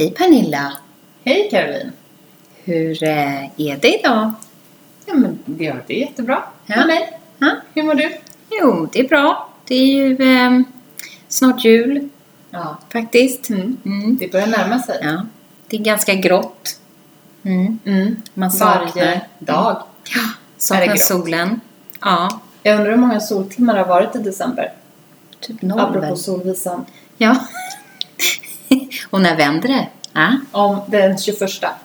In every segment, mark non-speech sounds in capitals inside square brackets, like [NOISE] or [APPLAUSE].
Hej Pernilla! Hej Caroline! Hur eh, är det idag? Ja, men det, ja, det är jättebra Ja. med mig. Ja. Hur mår du? Jo, det är bra. Det är ju eh, snart jul Ja. faktiskt. Mm. Mm. Det börjar närma sig. Ja, det är ganska grått. Mm. Mm. Man saknar, Varje dag. ja, Är saknar solen. Ja, Jag undrar hur många soltimmar det har varit i december? typ noll Apropå väl? solvisan. Ja. [LAUGHS] Och när vänder det? Ja, Om den 21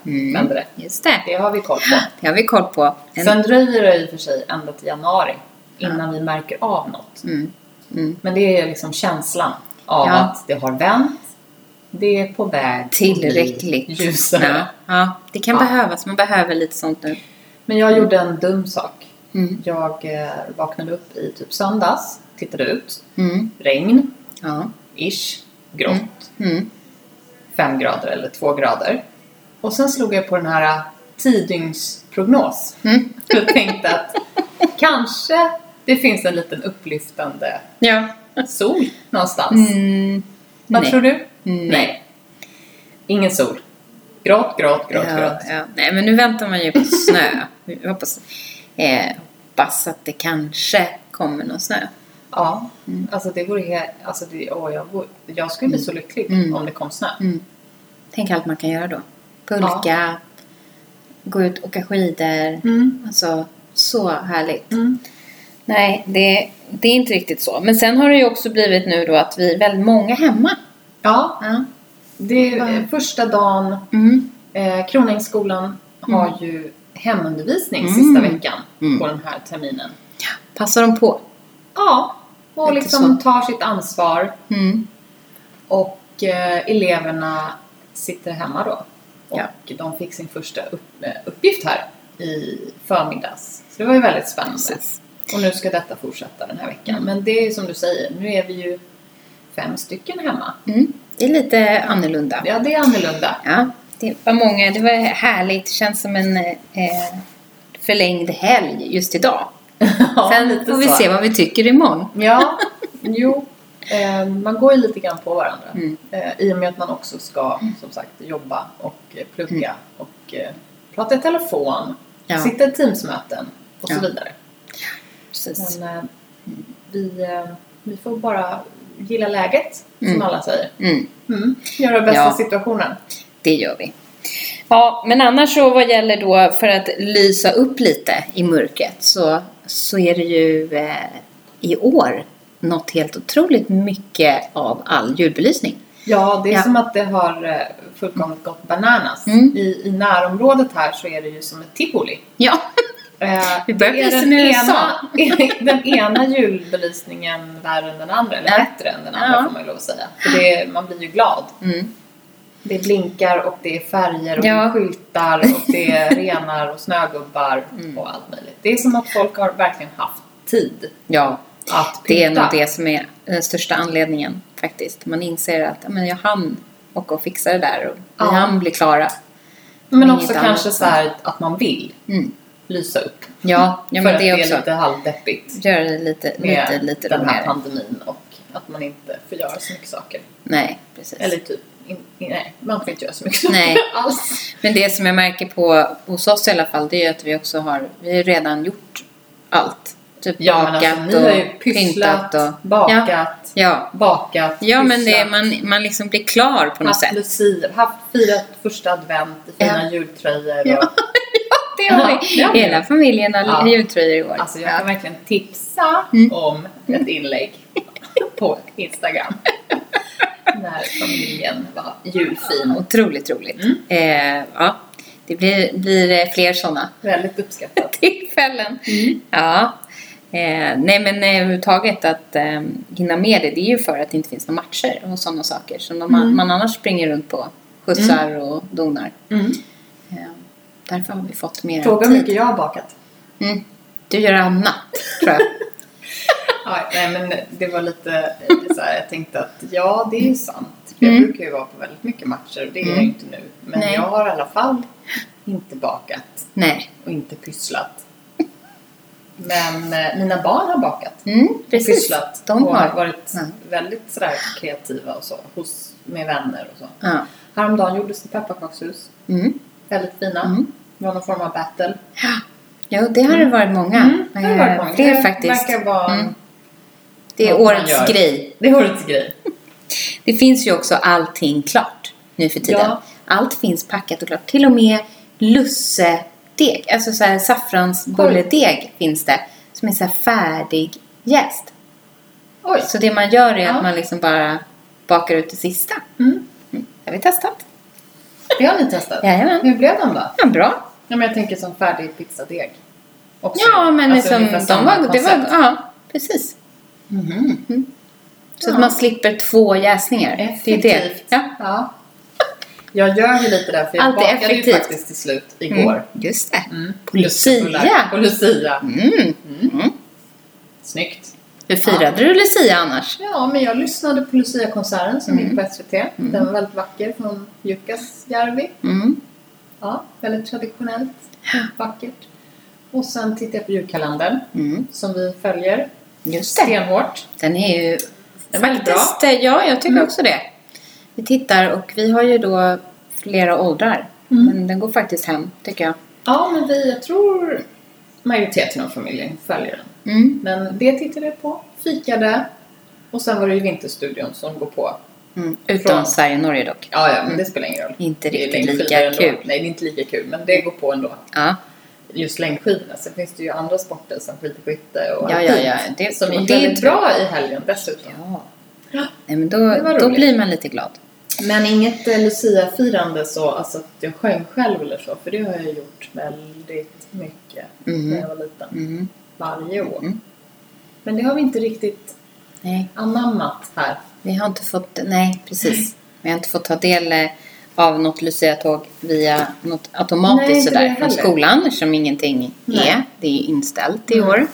Mm. vänder det. just det. Det har vi koll på. Det har vi koll på. En, Sen dröjer det i och för sig ända till januari innan vi märker av något. mm, mm. Men det är liksom känslan av Ja. att det har vänt. Det är på väg Tillräckligt. ljusare. Ja, ja, det kan Ja. behövas. Man behöver lite sånt nu. Men jag gjorde en dum sak. Mm. Jag eh, vaknade upp i typ söndags, tittade ut, Mm. regn, Ja. ish, grått, Mm. Fem grader eller två grader. Och sen slog jag på den här tidygnsprognos Mm. [LAUGHS] och tänkte att kanske det finns en liten upplyftande Ja. sol någonstans. Mm. Vad Nej. tror du? Nej. Ingen sol. Grått, grått, grått, ja, grått. ja. Nej, men nu väntar man ju på snö. Hoppas, eh, hoppas att det kanske kommer någon snö. Ja, Mm. alltså det vore helt... Alltså det, åh, jag, vore, jag skulle bli så lycklig Mm. om det kom snö. Mm. Tänk allt man kan göra då. Pulka, gå ut och åka skidor. Mm. Alltså, så härligt. Mm. Nej, det, det är inte riktigt så. Men sen har det ju också blivit nu då att vi är väldigt många hemma. Ja, Ja. det är eh, första dagen. Mm. Eh, Kronängsskolan har ju hemundervisning Mm. sista veckan Mm. på den här terminen. Passar de på? Ja, och Lite liksom tar sitt ansvar. Mm. Och eh, eleverna sitter hemma då. Och Ja. de fick sin första upp, eh, uppgift här i förmiddags. Så det var ju väldigt spännande. Precis. Och nu ska detta fortsätta den här veckan. Mm. Men det är som du säger, nu är vi ju fem stycken hemma. Mm. Det är lite annorlunda. Ja, det är annorlunda. Ja, det var många. Det var härligt. Det känns som en eh, förlängd helg just idag. Ja, Sen får vi se vad vi tycker imorgon. Ja, jo. Eh, man går ju lite grann på varandra. Mm. Eh, I och med att man också ska, som sagt, jobba och eh, plugga och eh, prata i telefon, Mm. Ja. sitta i Teamsmöten och Ja. så vidare. Precis. Men eh, vi, vi får bara gilla läget, som Mm. alla säger. Mm, Mm. Göra bästa Ja. situationen. det gör vi. Ja, men annars så vad gäller då för att lysa upp lite i mörkret så, så är det ju eh, i år något helt otroligt mycket av all julbelysning. Ja, det är Ja. som att det har eh, fullkomligt gått bananas. Mm. I, I närområdet här så är det ju som ett tivoli. Ja, Eh, Vi börjar bli den som i USA. ena, [LAUGHS] den ena julbelysningen värre än den andra, eller Ja. bättre än den andra Ja. får man ju lov att säga. För det, man blir ju glad. mm. Det blinkar och det är färger och Ja. skyltar och det är [LAUGHS] renar och snögubbar Mm. och allt möjligt. Det är som att folk har verkligen haft tid ja att det är nog det som är den största anledningen faktiskt. Man inser att men jag hann åka och fixa det där och vi Ja. hann bli klara. Men Inget också kanske så. här att man vill Mm. lysa upp. Ja, ja för men att det är lite halvdeppigt Göra det lite, med lite, lite den här roligare. pandemin och att man inte får göra så mycket saker. Nej, precis. Eller typ, in, nej, man får inte göra så mycket saker Nej. [LAUGHS] alls. Men det som jag märker på hos oss i alla fall, det är att vi också har, vi har redan gjort allt. Typ Ja, men bakat alltså, ni har ju och pysslat, och... bakat, Ja, bakat, ja men det, man, man liksom blir klar på något sätt. lucia, haft firat första advent i fina Ja. jultröjor. Och, [LAUGHS] Ja. Det har Ja, vi. Hela familjen har Ja. jultröjor i år. Alltså jag Ja. kan verkligen tipsa Mm. om ett inlägg på Instagram. [LAUGHS] När familjen var julfin. Otroligt roligt. Mm. Eh, ja, det blir, blir eh, fler sådana Väldigt uppskattat. [LAUGHS] tillfällen. Mm. Ja. Eh, nej men eh, överhuvudtaget att eh, hinna med det, det är ju för att det inte finns några matcher och sådana saker som de, Mm. man annars springer runt på. Skjutsar och donar. Mm. Eh, därför har vi fått mer Fråga hur tid. mycket jag har bakat. Mm. Du gör annat, tror jag. [LAUGHS] Ja, nej, men det var lite så här, jag tänkte att ja, det är ju sant. För Mm. Jag brukar ju vara på väldigt mycket matcher och det är jag Mm. inte nu. Men Nej. jag har i alla fall inte bakat nej. och inte pysslat. Men eh, mina barn har bakat Mm, och pysslat De och har. varit Ja. väldigt sådär kreativa och så hos, med vänner och så. Ja. Häromdagen gjordes det pepparkakshus. Mm. Väldigt fina. Mm. Det var någon form av battle. Jo, det har det varit många. Mm, det har varit Eh, många. Fler det faktiskt. verkar vara Mm. Det är årets grej. Det är årets grej. Det finns ju också allting klart nu för tiden. Ja. Allt finns packat och klart. Till och med lussedeg, alltså så här saffransbulledeg finns det. Som är så här färdig jäst. Oj. Så det man gör är Ja. att man liksom bara bakar ut det sista. Mm. Mm. Har vi testat? Det har ni testat? Jajamän. Hur blev de då? Ja, bra. Ja, men jag tänker som färdig pizzadeg. Också. Ja, men Alltså liksom, de var, det var, ja, precis. Mhm. Så Ja. att man slipper två jäsningar. Det är det. Effektivt. Ja. Ja. Jag gör ju lite där, för jag Allt bakade ju effektivt. faktiskt till slut igår. Mm, just det. Mm. På Lucia. På Lucia. Mm. Mm. Snyggt. Hur firade du Lucia annars? Ja, men jag lyssnade på Lucia-konserten som Mm. gick på SVT. Den var väldigt vacker från Jukkasjärvi. Mm. Ja, väldigt traditionellt. Vackert. Och sen tittade jag på julkalendern Mm. som vi följer Just det. stenhårt. Den är ju Den väldigt bra. faktiskt, eh, ja jag tycker Mm. också det. Vi tittar och vi har ju då flera åldrar. Mm. Men den går faktiskt hem, tycker jag. Ja, men vi, jag tror majoriteten av familjen följer den. Mm. Men det tittade jag på, fikade och sen var det ju Vinterstudion som går på. Mm. Utom Från- Sverige och Norge dock. Ja, ja, men det spelar ingen roll. Inte riktigt lika kul. Nej, det är inte lika kul, men det går på ändå. Ja, Just längdskidorna. Sen finns det ju andra sporter som skidskytte och ja, ja. ja. [LAUGHS] Det, som gick det är väldigt bra. i helgen dessutom. Ja. Nej, men då, då blir man lite glad. Men inget eh, Lucia-firande så, alltså att jag sjöng själv eller så, för det har jag gjort väldigt mycket Mhm. när jag var liten. Mm. Varje år. Mm. Men det har vi inte riktigt Nej, anammat här. vi har inte fått, nej precis. Vi har inte fått ta del eh, av något Lucia-tåg via något automatiskt sådär från skolan eftersom ingenting Nej. är. Det är inställt i Mm. år.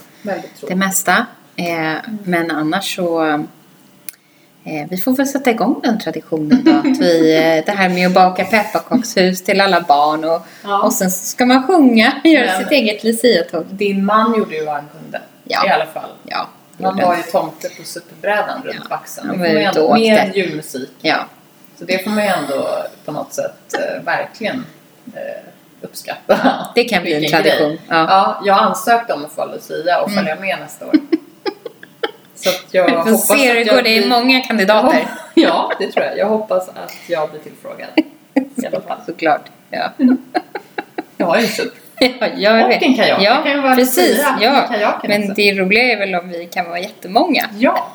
Det mesta. Eh, Men annars så eh, vi får väl sätta igång den traditionen då. Att vi, [LAUGHS] eh, det här med att baka pepparkakshus till alla barn och, Ja. och sen ska man sjunga, [LAUGHS] göra Men- sitt eget luciatåg. Din man gjorde ju vad han kunde. Ja. I alla fall. Ja, Han var ju tomte på superbrädan runt Ja, vaxen. han var ute och med åkte. julmusik. ja. Så det får man ju ändå på något sätt eh, verkligen eh, uppskatta. Det kan bli en tradition. Ja. Ja, jag ansökte om att få Lucia och Mm. följa med nästa år. Så jag Vi får se hur det går. Det är många kandidater. Ja, det tror jag. Jag hoppas att jag blir tillfrågad. I alla fall. Såklart. Ja. Jag har ju SUP. [LAUGHS] Ja, jag Och vet. en kajak. Ja, Det kan ju vara precis. Ja. kajaken Men också. det roliga är väl om vi kan vara jättemånga. Ja,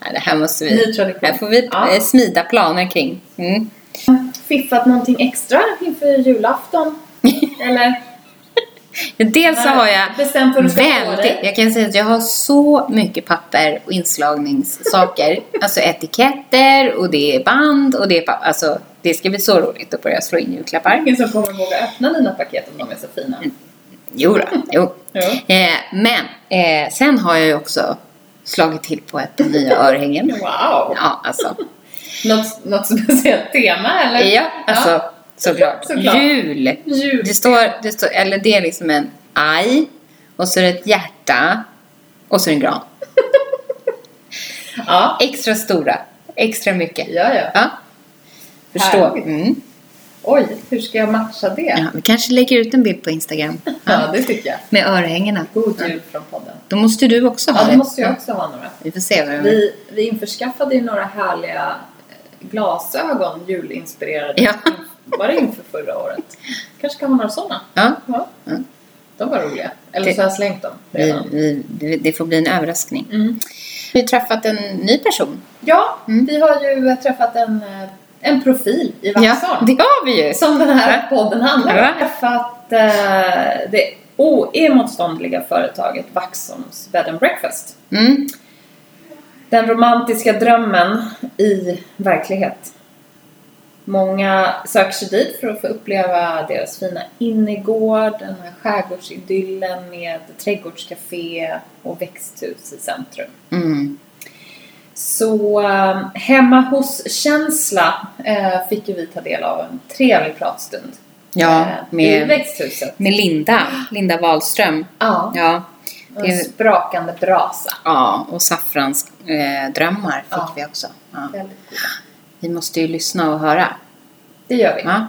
Nej, det här måste vi... Här får vi Ja. eh, smida planer kring. Mm. Fiffat någonting extra inför julafton? [LAUGHS] Eller? Dels så har jag väldigt... dig? Jag kan säga att jag har så mycket papper och inslagningssaker. [LAUGHS] alltså etiketter och det är band och det är papper. Alltså det ska bli så roligt att börja slå in julklappar. Ingen som kommer våga öppna dina paket om de är så fina. Jo då, jo. Ja. Eh, men eh, sen har jag ju också slagit till på ett nya örhängen. [LAUGHS] Wow! Ja, alltså. Något, något speciellt tema eller? Ja, alltså såklart. Såklart. Jul. Jul. Det står, det står, eller det är liksom en aj och så är det ett hjärta och så är det en gran. [LAUGHS] Ja. Extra stora, extra mycket. Ja, ja. Ja. Förstå. Mm. Oj, hur ska jag matcha det? Ja, vi kanske lägger ut en bild på Instagram. [LAUGHS] Ja, det tycker jag. Med örhängena. God jul från podden. Då måste du också ha Ja, det måste jag också ha några. Vi får se vad det Vi, vi införskaffade ju några härliga eh, glasögon, julinspirerade. Ja. Var det inför förra året? Kanske kan ha några sådana? Ja, Ja. De var roliga. Eller Det- så har jag slängt dem vi, redan. vi, det- det får bli en överraskning. Mm. Vi har träffat en ny person. Ja, Mm. vi har ju träffat en, eh, en profil i Ja, Vaxholm. det har vi ju. Som den här podden handlar om. Ja. Träffat, eh, det oemotståndliga företaget Vaxholms Bed and Breakfast. Mm. Den romantiska drömmen i verklighet. Många söker sig dit för att få uppleva deras fina innergård, den här skärgårdsidyllen med trädgårdscafé och växthus i centrum. Mm. Så eh, hemma hos-känsla eh, fick ju vi ta del av en trevlig pratstund. Ja, eh, I med, växthuset. med Linda, Linda Wahlström. Ja, Ja, en det, sprakande brasa. ja och saffrans eh, drömmar fick Ja. vi också. Vi måste ju lyssna och höra. Det gör vi. Ja.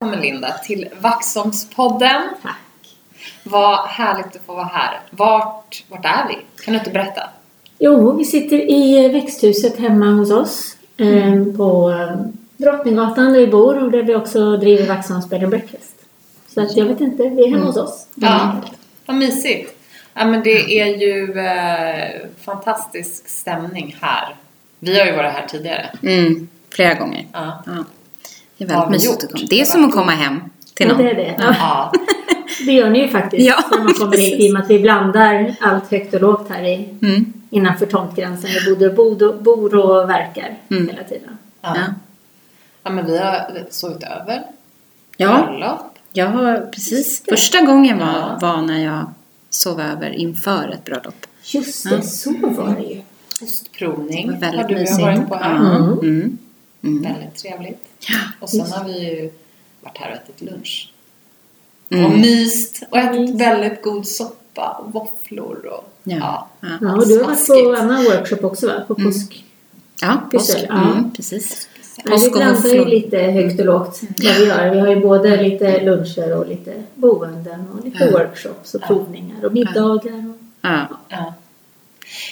Välkommen Linda till Vaxholmspodden. Tack. Vad härligt att få vara här. Vart, vart är vi? Kan du inte berätta? Jo, vi sitter i växthuset hemma hos oss eh, på eh, Drottninggatan där vi bor och där vi också driver Vaxholms Bed and Breakfast. Så att jag vet inte, vi är hemma hos oss. Ja, vad mysigt. Ja, men det är ju eh, fantastisk stämning här. Vi har ju varit här tidigare. Mm, flera gånger. Ja. Ja. Det är väldigt mysigt att komma. Det är som att komma hem till Ja, någon. det är det. Ja, ja. [LAUGHS] [LAUGHS] det gör ni ju faktiskt Ja, när man kommer hit i och med att vi blandar allt högt och lågt här i, Mm. innanför tomtgränsen. Vi både bor, bor och verkar Mm. hela tiden. Ja. Ja. ja, men vi har sovit över. Ja, Bröllop. jag har precis. Första gången var, Ja. var när jag sov över inför ett bröllop. Just Ja. det, så var det ju. Ostprovning Det var väldigt har du mysigt. varit på här. Ja. Mm. Mm. Mm. Väldigt trevligt. Ja. Och sen har vi ju varit här och ätit lunch. Mm. Och myst och ätit Mm. väldigt god soppa och våfflor och Ja. ja. Ja. Och du har varit på annan workshop också va? På påsk. Ja, påsk. Ja. Mm, precis. Ja, vi Påsk och blandar ju lite högt och lågt vad vi gör. Vi har ju både lite luncher och lite boenden och lite Ja. workshops och provningar och middagar. Och... Ja. Ja.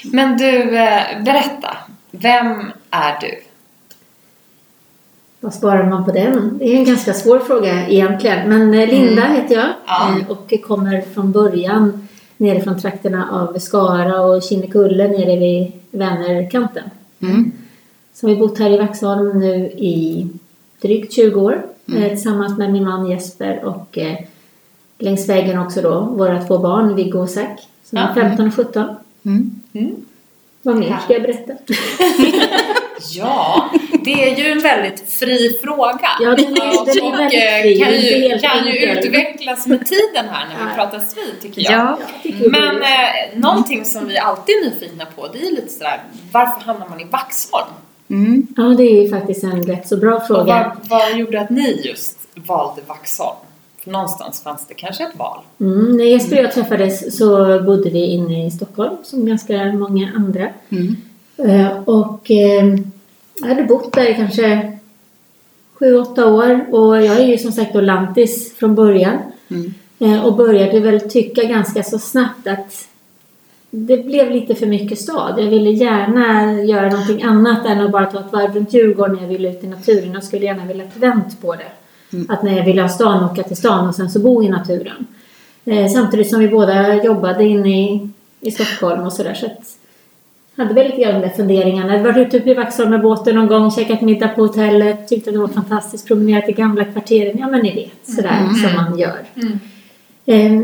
Men du, eh, berätta. Vem är du? Vad sparar man på den? Det är en ganska svår fråga egentligen. Men eh, Linda heter jag Ja. eh, och kommer från början nerifrån trakterna av Skara och Kinnekulle nere vid Vänerkanten. Mm. Så har vi bott här i Vaxholm nu i drygt 20 år eh, tillsammans med min man Jesper och eh, längs vägen också då våra två barn Viggo och Zack som är Ja. 15 och 17. Mm. Vad mer ska jag berätta? [LAUGHS] Ja, det är ju en väldigt fri fråga. Ja, den är- den är och eh, fri, kan ju, kan ju utvecklas med tiden här när vi Ja. pratar vid, tycker jag. Ja. Jag tycker Men eh, någonting som vi alltid är nyfikna på, det är lite sådär, varför hamnar man i Vaxholm? Mm. Ja, det är ju faktiskt en rätt så bra Och fråga. vad, vad gjorde att ni just valde Vaxholm? För någonstans fanns det kanske ett val. Mm, när Jesper och jag träffades så bodde vi inne i Stockholm som ganska många andra. Mm. Eh, Och eh, jag hade bott där i kanske sju, åtta år och jag är ju som sagt då lantis från början. Mm. Eh, Och började väl tycka ganska så snabbt att det blev lite för mycket stad. Jag ville gärna göra någonting annat än att bara ta ett varv runt Djurgården när jag ville ut i naturen. Jag skulle gärna vilja vänt på det. Att när jag ville ha stan, åka till stan och sen så bo i naturen. Eh, samtidigt som vi båda jobbade inne i, i Stockholm och sådär. Så att hade väl lite grann de där funderingarna. Jag varit ute i Vaxholm med båten någon gång, käkat middag på hotellet, tyckte att det var fantastiskt, promenerat i gamla kvarteren. Ja men ni vet, sådär som man gör. Eh,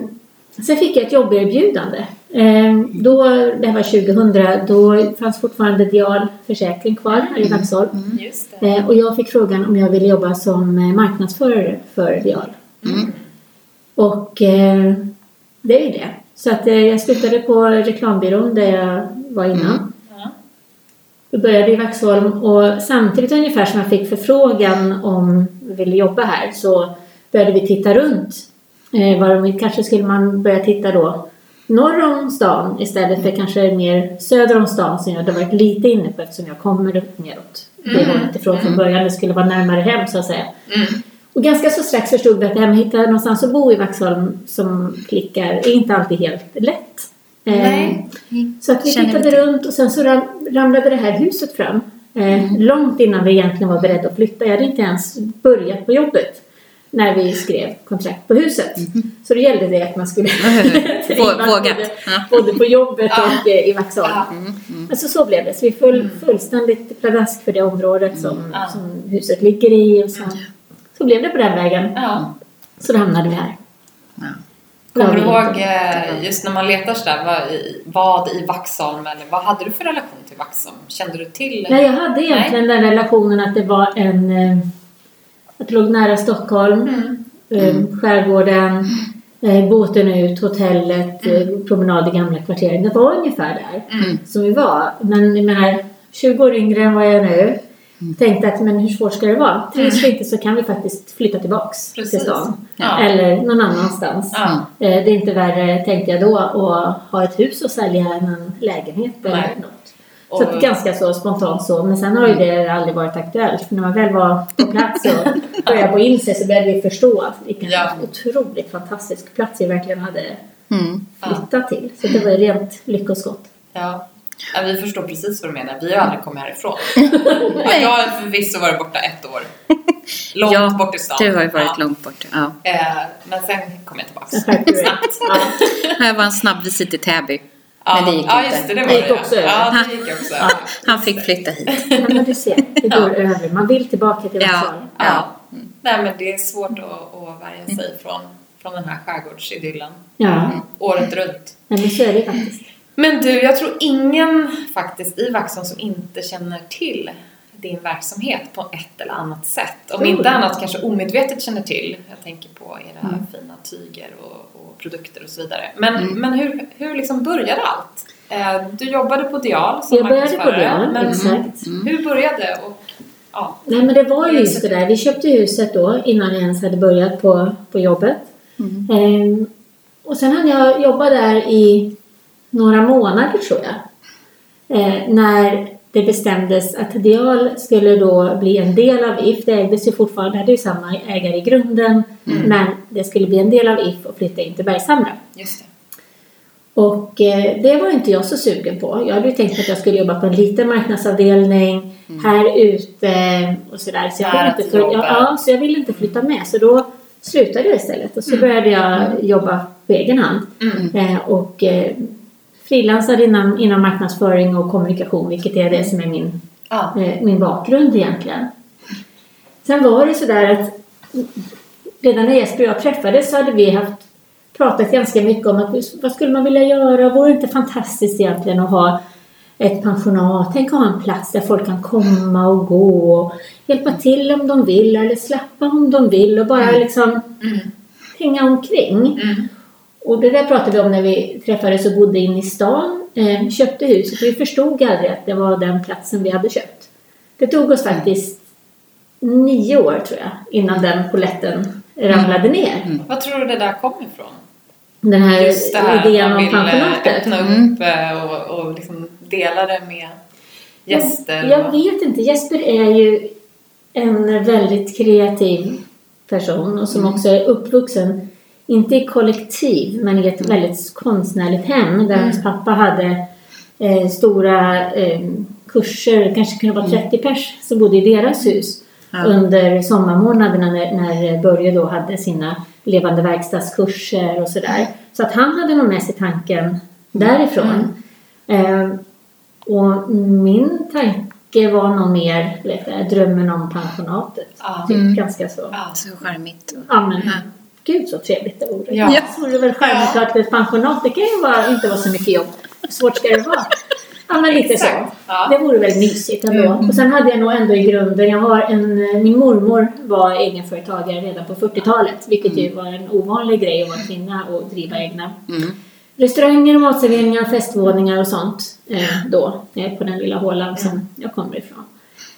sen fick jag ett jobberbjudande. Eh, då, det här var 2000, då fanns fortfarande Dial försäkring kvar här i Vaxholm. Just det. Eh, och jag fick frågan om jag ville jobba som eh, marknadsförare för Dial. Mm. Och eh, det är ju det. Så att eh, jag slutade på reklambyrån där jag var innan. Jag började i Vaxholm och samtidigt ungefär som jag fick förfrågan om jag ville jobba här så började vi titta runt. Eh, var kanske skulle man börja titta då norr om stan istället för kanske mer söder om stan som jag hade varit lite inne på eftersom jag kommer neråt det hållet ifrån från början. Det skulle vara närmare hem så att säga. Mm. Och ganska så strax förstod vi att det här med att hitta någonstans att bo i Vaxholm som klickar är inte alltid helt lätt. Eh, Nej. Så att vi Känner tittade till. runt och sen så ram, ramlade det här huset fram. Eh, Långt innan vi egentligen var beredda att flytta. Jag hade inte ens börjat på jobbet. När vi skrev kontrakt på huset. Så det gällde det att man skulle [LAUGHS] [LAUGHS] Vågat. både, både på jobbet Ja. och eh, i Vaxholm. Ja. Alltså så blev det. Så vi föll fullständigt pladask för det området som, Ja. som huset ligger i. Och så, så blev det på den vägen. Ja. Så då hamnade vi här. Ja. Kommer du ihåg eh, just när man letar sådär, vad i, vad i Vaxholm eller vad hade du för relation till Vaxholm? Kände du till? Nej, jag hade egentligen den relationen att det var en... Att det låg nära Stockholm, Mm. eh, skärgården, eh, båten ut, hotellet, eh, promenad i gamla kvarteren. Det var ungefär där Mm. som vi var. Men jag menar, 20 år yngre än vad jag är nu. Tänkte att men hur svårt ska det vara? Trivs vi inte så kan vi faktiskt flytta tillbaks Precis. till stan. Ja. Eller någon annanstans. Ja. Det är inte värre, tänkte jag då, att ha ett hus och sälja än en lägenhet eller Nej. något. Och- Så att ganska så spontant så. Men sen har ju det aldrig varit aktuellt. För när man väl var på plats och började få in sig så började vi förstå vilken Ja. otroligt fantastisk plats vi verkligen hade Mm. flyttat till. Så det var ju rent lyckoskott. Ja. ja, vi förstår precis vad du menar. Vi har aldrig kommit härifrån. [LAUGHS] ja, jag har förvisso varit borta ett år. Långt Ja, bort i stan. Du har ju varit ja. långt bort. Ja. Eh, men sen kom jag du dig. Ja. Det var en snabb visit till Täby. Ja, Men det gick ja inte. just det. Det, var Det gick det. också över. Ja, det gick också över. Han fick flytta hit. [LAUGHS] Ja, men du ser, det går över. Man vill tillbaka till Ja. Vaxholm. Ja. Nej, men det är svårt att, att värja sig från, från den här skärgårdsidyllen. Ja, Året runt. Nej, men så är det faktiskt. Men du, jag tror ingen faktiskt i Vaxholm som inte känner till din verksamhet på ett eller annat sätt. Om inte annat kanske omedvetet känner till. Jag tänker på era Mm. fina tyger och, och produkter och så vidare. Men, men hur, hur liksom började allt? Eh, Du jobbade på Dial som Jag började på Dial, men exakt. Hur började och ja, Nej men det var ju just det där. Vi köpte huset då innan jag ens hade börjat på, på jobbet. Ehm, och sen hade jag jobbat där i några månader tror jag. Eh, när det bestämdes att Dial skulle då bli en del av If. Det ägdes ju fortfarande, hade ju samma ägare i grunden. Men det skulle bli en del av If och flytta in till Bergshamra. just det. Och eh, det var inte jag så sugen på. Jag hade ju tänkt att jag skulle jobba på en liten marknadsavdelning här ute och sådär. Så jag, ville inte till fly- jobbet. ja, så jag ville inte flytta med. Så då slutade jag istället och så började jag jobba på egen hand. Eh, och eh, frilansade inom, inom marknadsföring och kommunikation, vilket är det som är min Ja. eh, min bakgrund egentligen. Sen var det sådär att redan när Jesper och jag träffades så hade vi haft pratat ganska mycket om att vad skulle man vilja göra? Vore det inte fantastiskt egentligen att ha ett pensionat? Tänk att ha en plats där folk kan komma och gå och hjälpa till om de vill eller slappa om de vill och bara liksom hänga omkring. Mm. Och det där pratade vi om när vi träffades och bodde inne i stan. Eh, köpte huset och vi förstod aldrig att det var den platsen vi hade köpt. Det tog oss faktiskt nio år tror jag innan den poletten ramlade ner. Vad tror du det där kom ifrån? Den här Just det här idén om pensionatet. öppna upp eh, och, och liksom dela det med gäster. Jag, jag och- vet inte. Jesper är ju en väldigt kreativ person och som Mm. också är uppvuxen, inte i kollektiv, men i ett väldigt konstnärligt hem där Mm. hans pappa hade eh, stora eh, kurser, kanske kunde vara 30 pers som bodde i deras hus under sommarmånaderna när, när Börje då hade sina levande verkstadskurser och sådär. Så att han hade nog med sig tanken därifrån. Eh, och min tanke var nog mer drömmen om pensionatet. Ja. Typ, Mm. Ganska så. Ja. Så charmigt. Ja, men Ja. Gud så trevligt det vore. Ja. Så vore det väl självklart att ett pensionat, det kan ju vara, inte vara så mycket jobb. Hur svårt ska det vara? Ja, men lite så. Ja. Det vore väl mysigt ändå. Och sen hade jag nog ändå i grunden, jag har en, min mormor var egenföretagare redan på 40-talet, vilket ju var en ovanlig grej att vara kvinna och driva egna Mm. restauranger, matserveringar, festvåningar och sånt eh, då, eh, på den lilla hålan som jag kommer ifrån.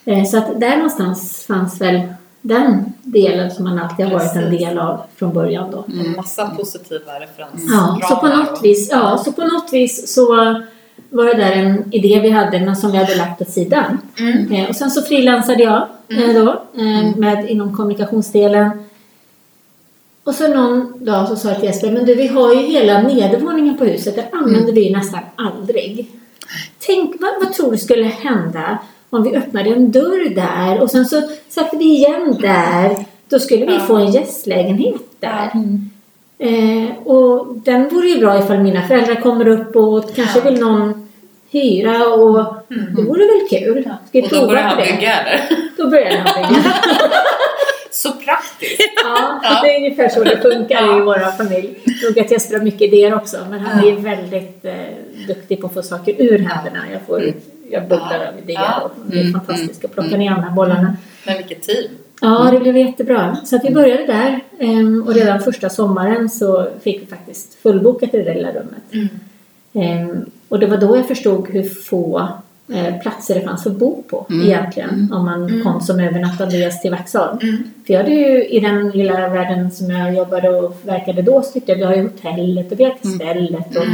Eh, så att där någonstans fanns väl den delen som man alltid har varit en del av från början då. En massa positiva referenser. Ja, så på något vis, ja, så på något vis så var det där en idé vi hade men som vi hade lagt åt sidan. Mm. Eh, och sen så frilansade jag eh, då eh, med, inom kommunikationsdelen. Och så någon dag så sa jag till Jesper, men du vi har ju hela nedervåningen på huset, den använder vi ju nästan aldrig. Tänk, vad, vad tror du skulle hända om vi öppnade en dörr där och sen så satte vi igen där Då skulle vi Ja. få en gästlägenhet där. Ja. Eh, och den vore ju bra ifall mina föräldrar kommer upp och kanske Ja. vill någon hyra och det vore väl kul. Ska vi Och då börjar han bygga eller? [LAUGHS] Då börjar han bygga. Så praktiskt! Ja, Ja. det är ungefär så det funkar Ja. i vår familj. Nog att Jesper har mycket idéer också, men han är väldigt eh, duktig på att få saker ur händerna. Jag, får, jag bubblar av idéer och det är fantastiskt att plocka ner de här bollarna. Men vilket team! Ja, det blev jättebra. Så att vi började där ehm, och redan första sommaren så fick vi faktiskt fullbokat i det lilla rummet. Ehm, Och det var då jag förstod hur få eh, platser det fanns att bo på egentligen om man kom som övernattande gäst till Vaxholm. För jag hade ju i den lilla världen som jag jobbade och verkade då så tyckte jag vi har ju hotellet och vi har Kastellet och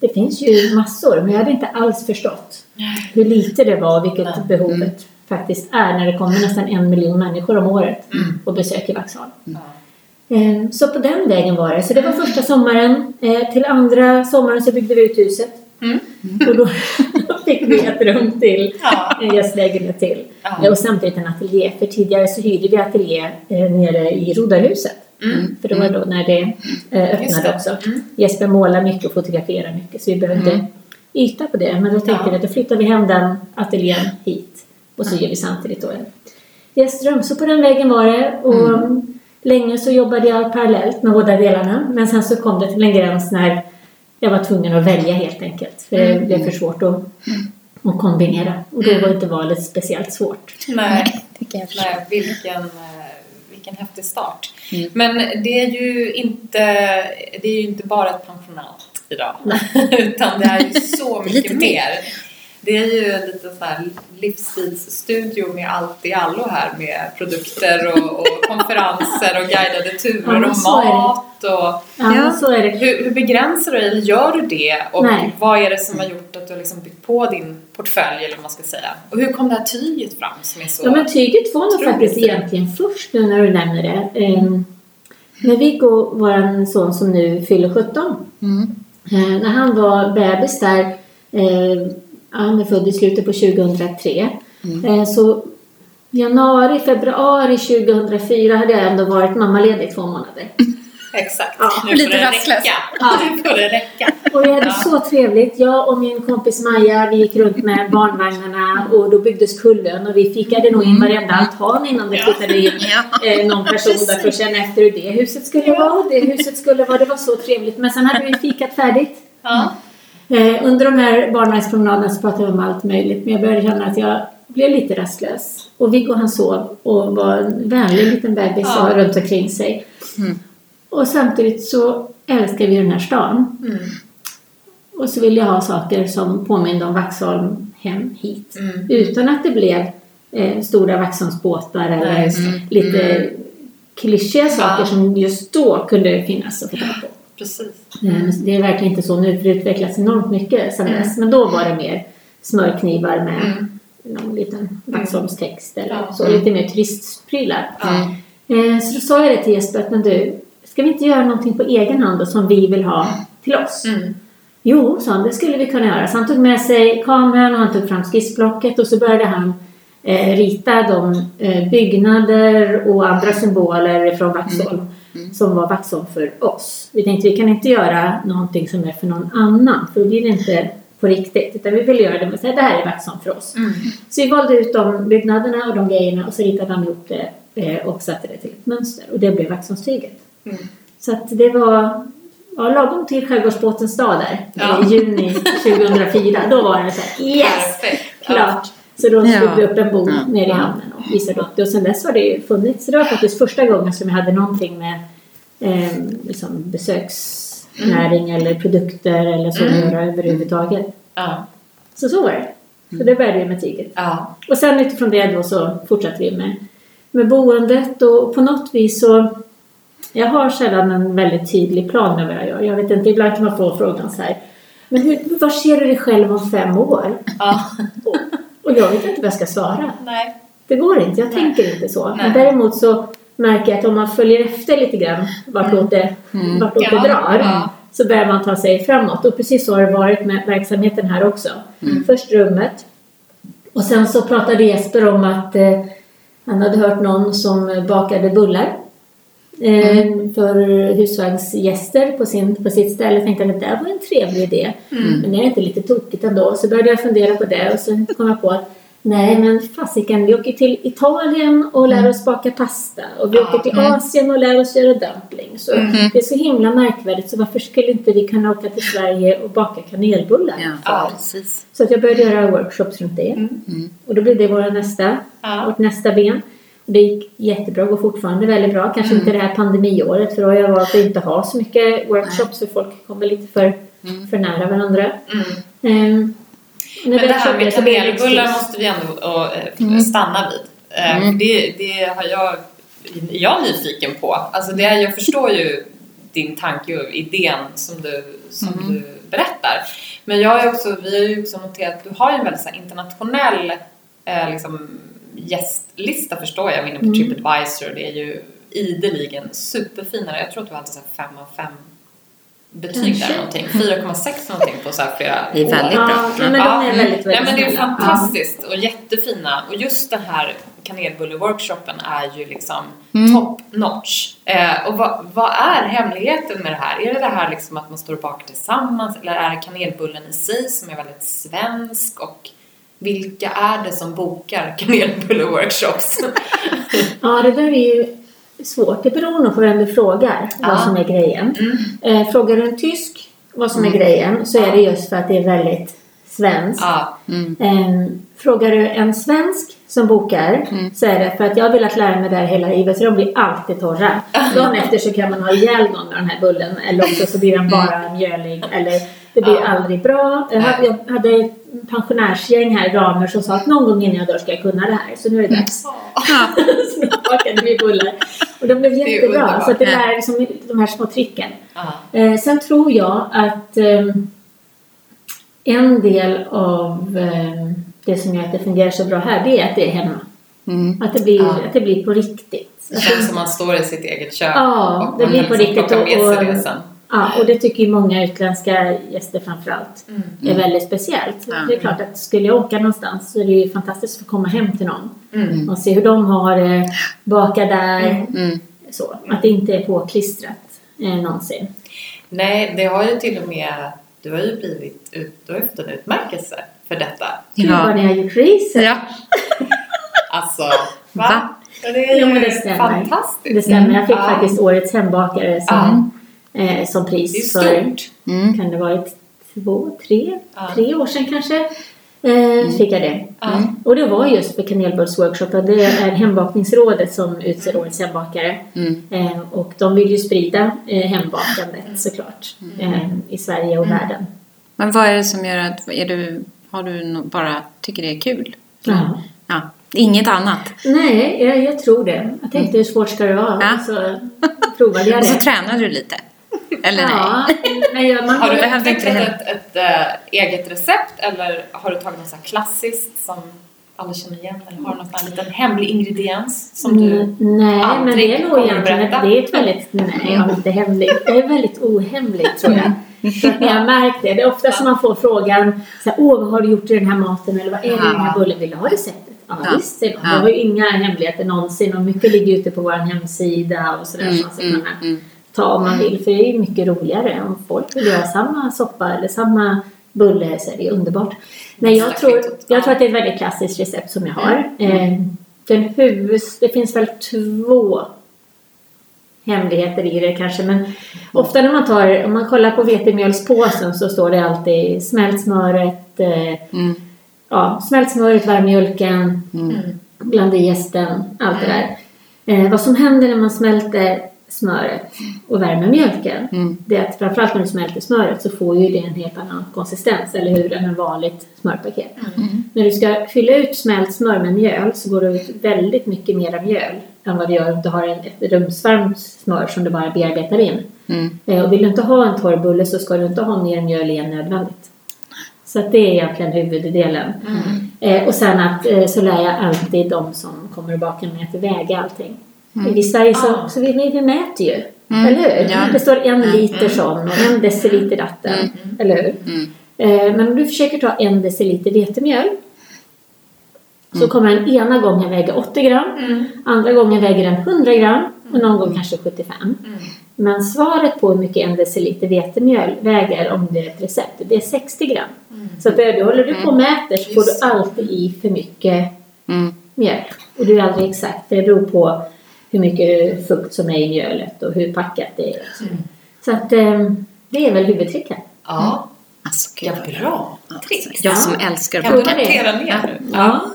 det finns ju massor men jag hade inte alls förstått hur lite det var och vilket Nej. behovet faktiskt är när det kommer nästan en miljon människor om året och besöker Vaxholm. Eh, Så på den vägen var det. Så det var första sommaren. Eh, Till andra sommaren så byggde vi ut huset. Mm. Och då [LAUGHS] fick vi ett rum till, en gästlägenhet till. Och samtidigt en ateljé. För tidigare så hyrde vi ateljé eh, nere i Rodarhuset. Mm. För det var då när det eh, öppnade det. också. Mm. Jesper målar mycket och fotograferar mycket så vi behövde yta på det. Men då tänkte Ja. vi att då flyttar vi hem den ateljén hit. Och så gör vi samtidigt då en gästrum. Så på den vägen var det. Och länge så jobbade jag parallellt med båda delarna. Men sen så kom det till en gräns när jag var tvungen att välja helt enkelt. För det blev för svårt att, att kombinera. Och då var inte valet speciellt svårt. Nej, [LAUGHS] Det kan jag förstå. nej vilken, eh, vilken häftig start. Mm. Men det är ju inte, det är ju inte bara ett pensionat idag. [LAUGHS] Utan det är ju så mycket mer. Det är ju en liten sån här livsstilsstudio med allt i allo här med produkter och, och [LAUGHS] konferenser och guidade turer Ja, och det. mat och Ja, så är det. hur, hur begränsar du dig, eller gör du det? Och Nej. vad är det som har gjort att du har liksom byggt på din portfölj eller vad man ska säga? Och hur kom det här tyget fram som är så... Ja, men tyget var nog faktiskt fint. egentligen först nu när du nämner det. Ehm, när Viggo, vår son som nu fyller 17, Mm. eh, när han var bebis där, eh, han är född i slutet på 2003, eh, så januari, februari 2004 hade jag ändå varit mammaledig i två månader. [LAUGHS] Exakt. Ja, nu får lite det rastlös. räcka. Ja. [LAUGHS] Nu får det räcka. Och vi hade Ja. så trevligt. Jag och min kompis Maja, vi gick runt med barnvagnarna och då byggdes kullen och vi fikade nog in varenda altan innan det Ja. flyttade in [LAUGHS] Ja. eh, någon person där för att känna efter hur det huset skulle vara och det huset skulle vara. Det var så trevligt. Men sen hade vi fikat färdigt. Ja. Eh, under de här barnvagnspromenaderna så pratade vi om allt möjligt men jag började känna att jag blev lite rastlös. Och Viggo han sov och var en vänlig liten bebis och Ja. har runt omkring sig. Mm. Och samtidigt så älskar vi den här stan. Mm. Och så ville jag ha saker som påminde om Vaxholm hem hit. Mm. Utan att det blev eh, stora Vaxholmsbåtar eller det. lite klyschiga saker Ja. som just då kunde finnas att få tag på. Precis. Eh, Det är verkligen inte så nu för det utvecklas enormt mycket sedan Mm. dess. Men då var det mer smörknivar med Mm. någon liten Vaxholmstext eller Ja. så. Lite mer turistprylar. Ja. Eh, Så då sa jag det till Jesper att men du, ska vi inte göra någonting på egen hand då, som vi vill ha till oss? Mm. Jo, sa han, det skulle vi kunna göra. Så han tog med sig kameran och han tog fram skissblocket och så började han eh, rita de eh, byggnader och andra symboler från Vaxholm som var Vaxholm för oss. Vi tänkte vi kan inte göra någonting som är för någon annan för då blir det inte på riktigt utan vi vill göra det med att det här är Vaxholm för oss. Mm. Så vi valde ut de byggnaderna och de grejerna och så ritade han ihop det eh, och satte det till ett mönster och det blev Vaxholmstyget. Mm. Så att det var ja, lagom till Skärgårdsbåtens dag där Ja. i juni [LAUGHS] 2004. Då var det så här, yes! Perfekt. Klart! Så då slog vi upp en bok Ja. nere i hamnen och visade upp det och sen dess har det ju funnits. Så det var faktiskt första gången som jag hade någonting med eh, liksom besöksnäring eller produkter eller så att Mm. göra överhuvudtaget. Ja. Så så var det. Så det började vi med tyget. Ja. Och sen utifrån det då så fortsatte vi med, med boendet och på något vis så jag har sällan en väldigt tydlig plan med vad jag gör. Jag vet inte, ibland kan man få frågan så här Men hur, var ser du dig själv om fem år? ja. Och, och jag vet inte vad jag ska svara. Nej. Det går inte, jag Nej. tänker inte så. Nej. Men däremot så märker jag att om man följer efter lite grann vartåt det, vartåt Ja, det drar ja. så börjar man ta sig framåt. Och precis så har det varit med verksamheten här också. Först rummet och sen så pratade Jesper om att eh, Han hade hört någon som bakade bullar eh, för husvagnsgäster på, sin, på sitt ställe. tänkte att det där var en trevlig idé. Men det är inte lite tokigt ändå. Så började jag fundera på det och så kom jag på att Nej, men fasiken, vi åker till Italien och lär oss baka pasta. Och vi åker till Asien och lär oss göra dumplings. Så Det är så himla märkvärdigt, så varför skulle inte vi kunna åka till Sverige och baka kanelbullar? Ja. Så att jag började göra workshops runt det. Och då blev det våra nästa, Ja. vårt nästa ben. Och det gick jättebra, går fortfarande väldigt bra. Kanske inte det här pandemiåret för då har jag valt att inte ha så mycket workshops för folk kommer lite för, för nära varandra. Ehm, när Men vi det här shoppade med det kanelbullar måste vi ändå eh, stanna vid. För det, det har jag, är jag nyfiken på. Alltså det, jag förstår ju din tanke och idén som du, som du berättar. Men jag har också, vi har ju också noterat att du har ju en väldigt internationell eh, liksom, gästlista förstår jag. Jag var inne på Tripadvisor. Det är ju ideligen superfinare. Jag tror att du hade så här 5 av 5 betyg där någonting. 4,6 någonting på så här flera Det är år. väldigt bra. Ja, men de är väldigt, väldigt Nej, men det är fantastiskt och jättefina. Och just den här kanelbulle-workshopen är ju liksom Mm. top notch. Eh, och vad, vad är hemligheten med det här? Är det det här liksom att man står och bakar tillsammans eller är det kanelbullen i sig som är väldigt svensk? Och vilka är det som bokar kanelbulle-workshops? [LAUGHS] Ja, det där är ju svårt. Det beror nog på vem du frågar Ja. vad som är grejen. Mm. Eh, frågar du en tysk vad som är grejen så är det just för att det är väldigt svenskt. ja. Eh, frågar du en svensk som bokar så är det för att jag har velat lära mig det här hela livet så de blir alltid torra. [LAUGHS] Dagen efter så kan man ha ihjäl någon med den här bullen eller också så blir den bara mjölig eller det blir Ja. aldrig bra. Jag hade, jag hade ett pensionärsgäng här, damer, som sa att någon gång innan jag dör ska jag kunna det här. Så nu är det dags. Så jag [LAUGHS] bakade vi bullar. Och de blev är jättebra. Så att det är liksom de här små tricken. Eh, sen tror jag att ehm, en del av ehm, det som gör att det fungerar så bra här, det är att det är hemma. Mm. Att det blir, Ja. att det blir på riktigt. Det Att känns som man står i sitt eget kök Ja, och det blir på liksom riktigt. Och, det och. Ja, och det tycker ju många utländska gäster framförallt är väldigt speciellt. Ja. Det är klart att skulle jag åka någonstans så är det ju fantastiskt att få komma hem till någon Mm. och se hur de har det, baka där. Mm. Så, att det inte är påklistrat eh, någonsin. Nej, det har ju till och med, du har ju blivit, ut, du har ju fått en utmärkelse för detta. Gud Ja. vad ni har gjort research! Ja. [LAUGHS] Alltså, va? Va? Ja, Det är Jo, men det ju fantastiskt. Det stämmer. Jag fick Ja. faktiskt Årets hembakare som, eh, som Det är pris för, stort. Mm. kan det varit två, tre, Ja. tre år sedan kanske. Eh, fick jag det. Ja. Och det var just för kanelbullsworkshopen. Det är Hembakningsrådet som utser Årets hembakare. Mm. Eh, och de vill ju sprida eh, hembakandet såklart eh, i Sverige och världen. Men vad är det som gör att, är du, har du bara tycker det är kul? Ja. Ja. Inget annat? Nej, jag, jag tror det. Jag tänkte hur svårt ska det vara? Ja. Så provade jag Och [LAUGHS] så det. tränade du lite? Eller nej? Ja, nej, man Har du utvecklat det. ett, ett äh, eget recept eller har du tagit något så klassiskt som alla känner igen? Eller har du någon liten hemlig ingrediens som du... Mm, Nej, men det är nog kommer egentligen berätta? det är ett väldigt, nej jag är inte hemlig. Jag är väldigt ohemlig tror jag. För att ni har märkt det. Det är ofta som man får frågan så här, åh vad har du gjort i den här maten eller vad är det i den här bullen? Vill du ha receptet? Ja, Ja. visst. Ja. Jag har ju inga hemligheter någonsin och mycket ligger ute på vår hemsida och sådär Mm, mm, kunna mm. Ta om man vill. För det är ju mycket roligare om folk vill göra samma soppa eller samma bulle så är det ju underbart. Nej, jag tror, jag Ja. tror att det är ett väldigt klassiskt recept som jag har. Eh, den huvud, det finns väl två hemligheter i det kanske men ofta när man tar, om man kollar på vetemjölspåsen så står det alltid smält smöret, eh, Mm. ja, smält smöret, värm mjölken, Mm. blanda i jästen, allt det där. Eh, vad som händer när man smälter smöret och värmer mjölken, Mm. det är att framförallt när du smälter smöret så får ju det en helt annan konsistens, eller hur, än en vanligt smörpaket. När du ska fylla ut smält smör med mjöl så går det ut väldigt mycket mer mjöl än vad det gör om du har en, ett rumsvarmt smör som du bara bearbetar in. Mm. Eh, och vill du inte ha en torr bulle så ska du inte ha mer mjöl i än nödvändigt. Så att det är egentligen huvuddelen. Eh, och sen att eh, så lär jag alltid de som kommer att baka med att väga allting. I Sverige så, Ah. så vi, vi, mäter ju. Mm. Eller hur? Ja. Det står en liter sån och en deciliter datten. Eller hur? Mm. Eh, men om du försöker ta en deciliter vetemjöl Så kommer den ena gången väga 80 gram, andra gången väger den 100 gram och någon gång kanske 75. Men svaret på hur mycket en deciliter vetemjöl väger om det är ett recept, det är 60 gram. Så att du håller du på och mäter så får du alltid i för mycket Mm. mjöl. Och det är aldrig exakt, det beror på hur mycket fukt som är i mjölet och hur packat det är. Så att eh, det är väl huvudtricket. Ja, Alltså, gud, ja bra. Ja, Tricks. Jag som älskar att Kan du baka. notera ner nu? Ja,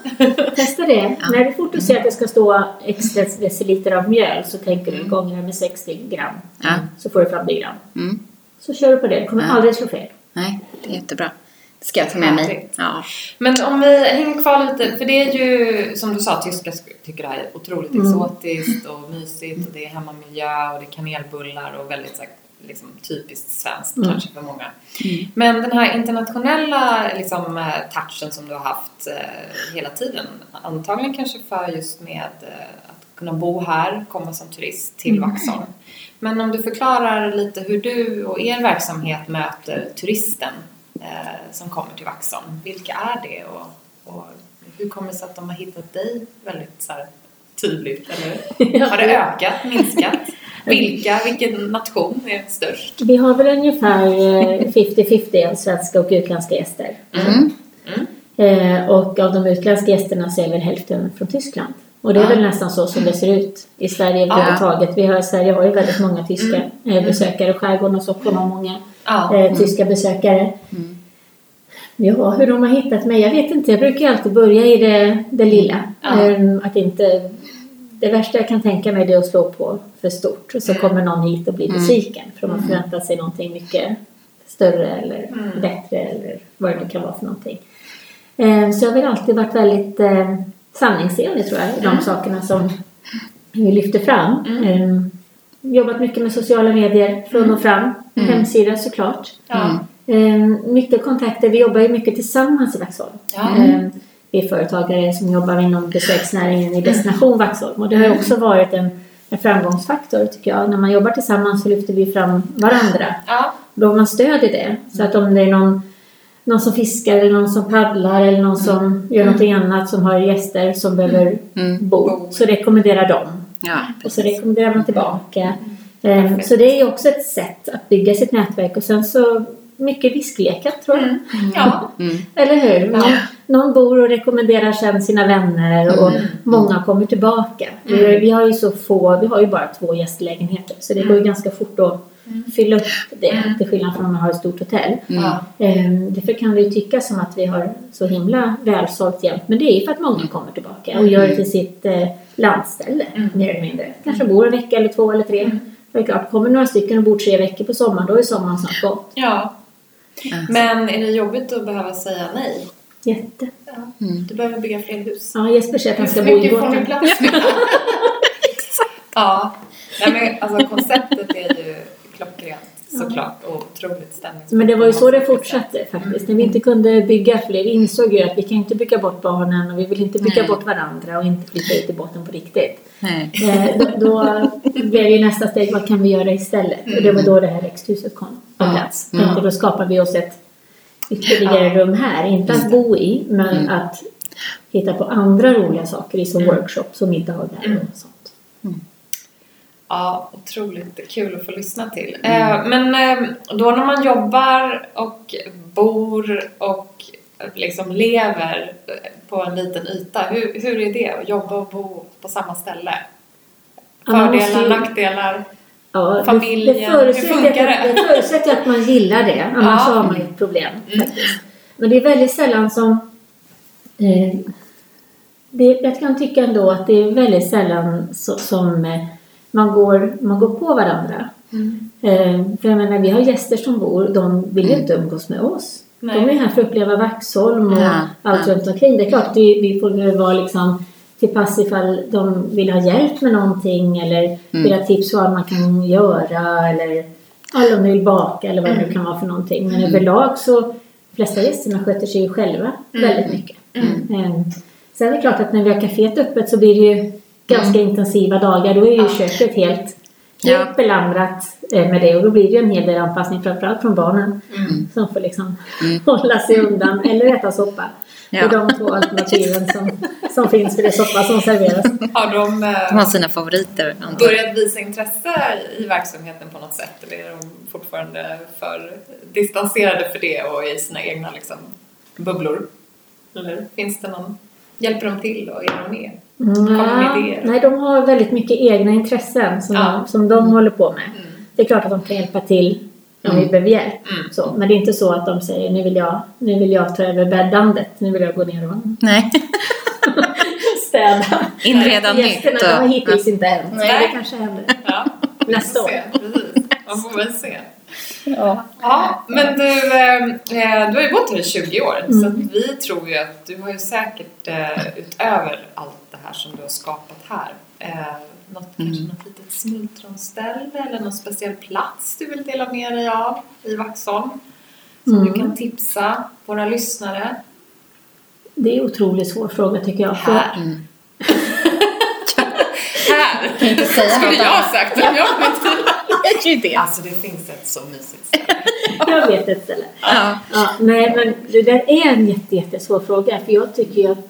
testa det. När du fort ser att det ska stå x deciliter av mjöl så tänker du gånger med 60 gram. Ja. Så får du fram det gram. Mm. Så kör du på det. Det kommer Ja. aldrig slå fel. Nej, det är jättebra. Ska jag ta med mig. Ja. Men om vi hänger kvar lite, för det är ju som du sa, tyskar sk- tycker det här är otroligt Mm. exotiskt och mysigt och det är hemmamiljö och det är kanelbullar och väldigt så liksom, typiskt svenskt Mm. kanske för många. Men den här internationella liksom, eh, touchen som du har haft eh, hela tiden, antagligen kanske för just med eh, att kunna bo här, komma som turist till Mm. Vaxholm. Men om du förklarar lite hur du och er verksamhet möter turisten eh, som kommer till Vaxholm. Vilka är det och, och hur kommer det sig att de har hittat dig väldigt så här, tydligt? Eller? [LAUGHS] Har det ökat, minskat? Vilka, vilken nation är störst? Vi har väl ungefär eh, 50-50 av svenska och utländska gäster. Mm. Eh, och av de utländska gästerna så är väl hälften från Tyskland. Och det är Ja. väl nästan så som det ser ut i Sverige Ja. överhuvudtaget. Vi har, Sverige har ju väldigt många tyska eh, besökare. Skärgården och Stockholm har många Ja. eh, tyska besökare. Mm. Ja, hur de har hittat mig, jag vet inte. Jag brukar alltid börja i det, det lilla. Ja. Ehm, att inte, det värsta jag kan tänka mig det är att slå på för stort. Och så kommer någon hit och blir besviken. För de har förväntat sig någonting mycket större eller Mm. bättre eller vad det kan vara för någonting. Ehm, så jag har väl alltid varit väldigt eh, sanningsenlig tror jag i de sakerna som vi lyfter fram. Ehm, jobbat mycket med sociala medier för att nå fram. Hemsida såklart. Ja. Eh, mycket kontakter. Vi jobbar ju mycket tillsammans i Vaxholm. Ja. Eh, vi är företagare som jobbar inom besöksnäringen i Destination Vaxholm. Och det har ju också varit en, en framgångsfaktor tycker jag. När man jobbar tillsammans så lyfter vi fram varandra. Ja. Då har man stöd i det. Så att om det är någon, någon som fiskar eller någon som paddlar eller någon som gör någonting annat som har gäster som behöver Mm. bo. Så rekommenderar de. Ja, Och så rekommenderar man tillbaka. Eh, Så det är ju också ett sätt att bygga sitt nätverk och sen så mycket visklekar tror jag. Ja. Mm. Eller hur? Någon, någon bor och rekommenderar sen sina vänner och många kommer tillbaka. Vi, vi har ju så få, vi har ju bara två gästlägenheter så det går ju ganska fort att fylla upp det till skillnad från om man har ett stort hotell. Ja. Ehm, Därför kan det ju tyckas som att vi har så himla välsålt jämt. Men det är ju för att många kommer tillbaka och gör det till sitt eh, landställe mer eller mindre. Kanske bor en vecka eller två eller tre. Det är klart, kommer några stycken och bor tre veckor på sommaren då är sommaren snart gått. ja. Men är det jobbigt att behöva säga nej? Jätte. Ja. Mm. Du behöver bygga fler hus. Ja, Jesper säger att han ska bo i mycket får ni båten. plats ja. Nej, men alltså konceptet är ju klockrent såklart och otroligt stämningsfullt. Men det var ju så det fortsatte faktiskt. När vi inte kunde bygga fler insåg ju att vi kan inte bygga bort barnen och vi vill inte bygga Nej. bort varandra och inte flytta ut i båten på riktigt. Nej. Eh, då, då blev ju nästa steg, vad kan vi göra istället? Och det var då det här växthuset kom på plats. Ja. Tänkte, Då skapar vi oss ett ytterligare Ja. rum här. Inte att bo i, men Mm. att hitta på andra roliga saker i som Mm. workshops och middagar Mm. och sånt. Ja, otroligt kul att få lyssna till. Eh, men eh, då när man jobbar och bor och liksom lever på en liten yta, hur, hur är det att jobba och bo på samma ställe? Fördelar, ju- nackdelar? Ja, Familjen, det, förutsätter hur funkar att, det? det förutsätter att man gillar det, annars Ja. har man ju ett problem. Mm. Faktiskt. Men det är väldigt sällan som... Eh, det, jag kan tycka ändå att det är väldigt sällan så, som eh, man, går, man går på varandra. Eh, för jag menar, vi har gäster som bor, de vill ju inte umgås med oss. Nej. De är här för att uppleva Vaxholm och Ja, allt ja. runt omkring. Det är klart, vi, vi får väl vara liksom till pass ifall de vill ha hjälp med någonting eller vill ha tips på vad man kan göra eller om de vill baka eller vad det nu kan vara för någonting. Men överlag så de flesta gästerna sköter sig ju själva väldigt mycket. Mm. Sen är det klart att när vi har kaféet öppet så blir det ju ganska intensiva dagar. Då är ju Ja. köket helt, Ja. helt belamrat eh, med det och då blir det ju en hel del anpassning framförallt från barnen Mm. som får liksom [LAUGHS] hålla sig undan eller äta soppa. Det är de två alternativen som, som finns för det soppa som serveras. Har de, eh, De har sina favoriter antar börjat visa intresse i verksamheten på något sätt? Eller är de fortfarande för distanserade för det och i sina egna liksom, bubblor? Eller finns det någon... Hjälper de till och är de med? Idéer? Nej, de har väldigt mycket egna intressen som, Ja. de, som de håller på med. Mm. Det är klart att de kan hjälpa till om vi behöver hjälp. Mm. Så, men det är inte så att de säger nu vill jag, nu vill jag ta över bäddandet, nu vill jag gå ner och [LAUGHS] Nej, [LAUGHS] städa. inreda nytt. Gästerna har hittills inte hänt. Nej. Men det kanske händer. Ja, Nästa år. Man får väl se. Ja. Ja, men du, eh, du har ju bott här i 20 år Mm. så att vi tror ju att du har ju säkert eh, utöver allt det här som du har skapat här eh, något, Mm. kanske något litet smultronställe eller någon speciell plats du vill dela med dig av i Vaxholm som Mm. du kan tipsa våra lyssnare. Det är en otroligt svår fråga tycker jag. Här! Mm. [LAUGHS] här! Kan inte säga Skulle jag ha sagt om jag är ju det. Alltså det finns ett så mysigt ställe. [LAUGHS] jag vet ett ställe. Ja. Ja, nej, men det där är en jätte, jättesvår fråga. För jag tycker ju att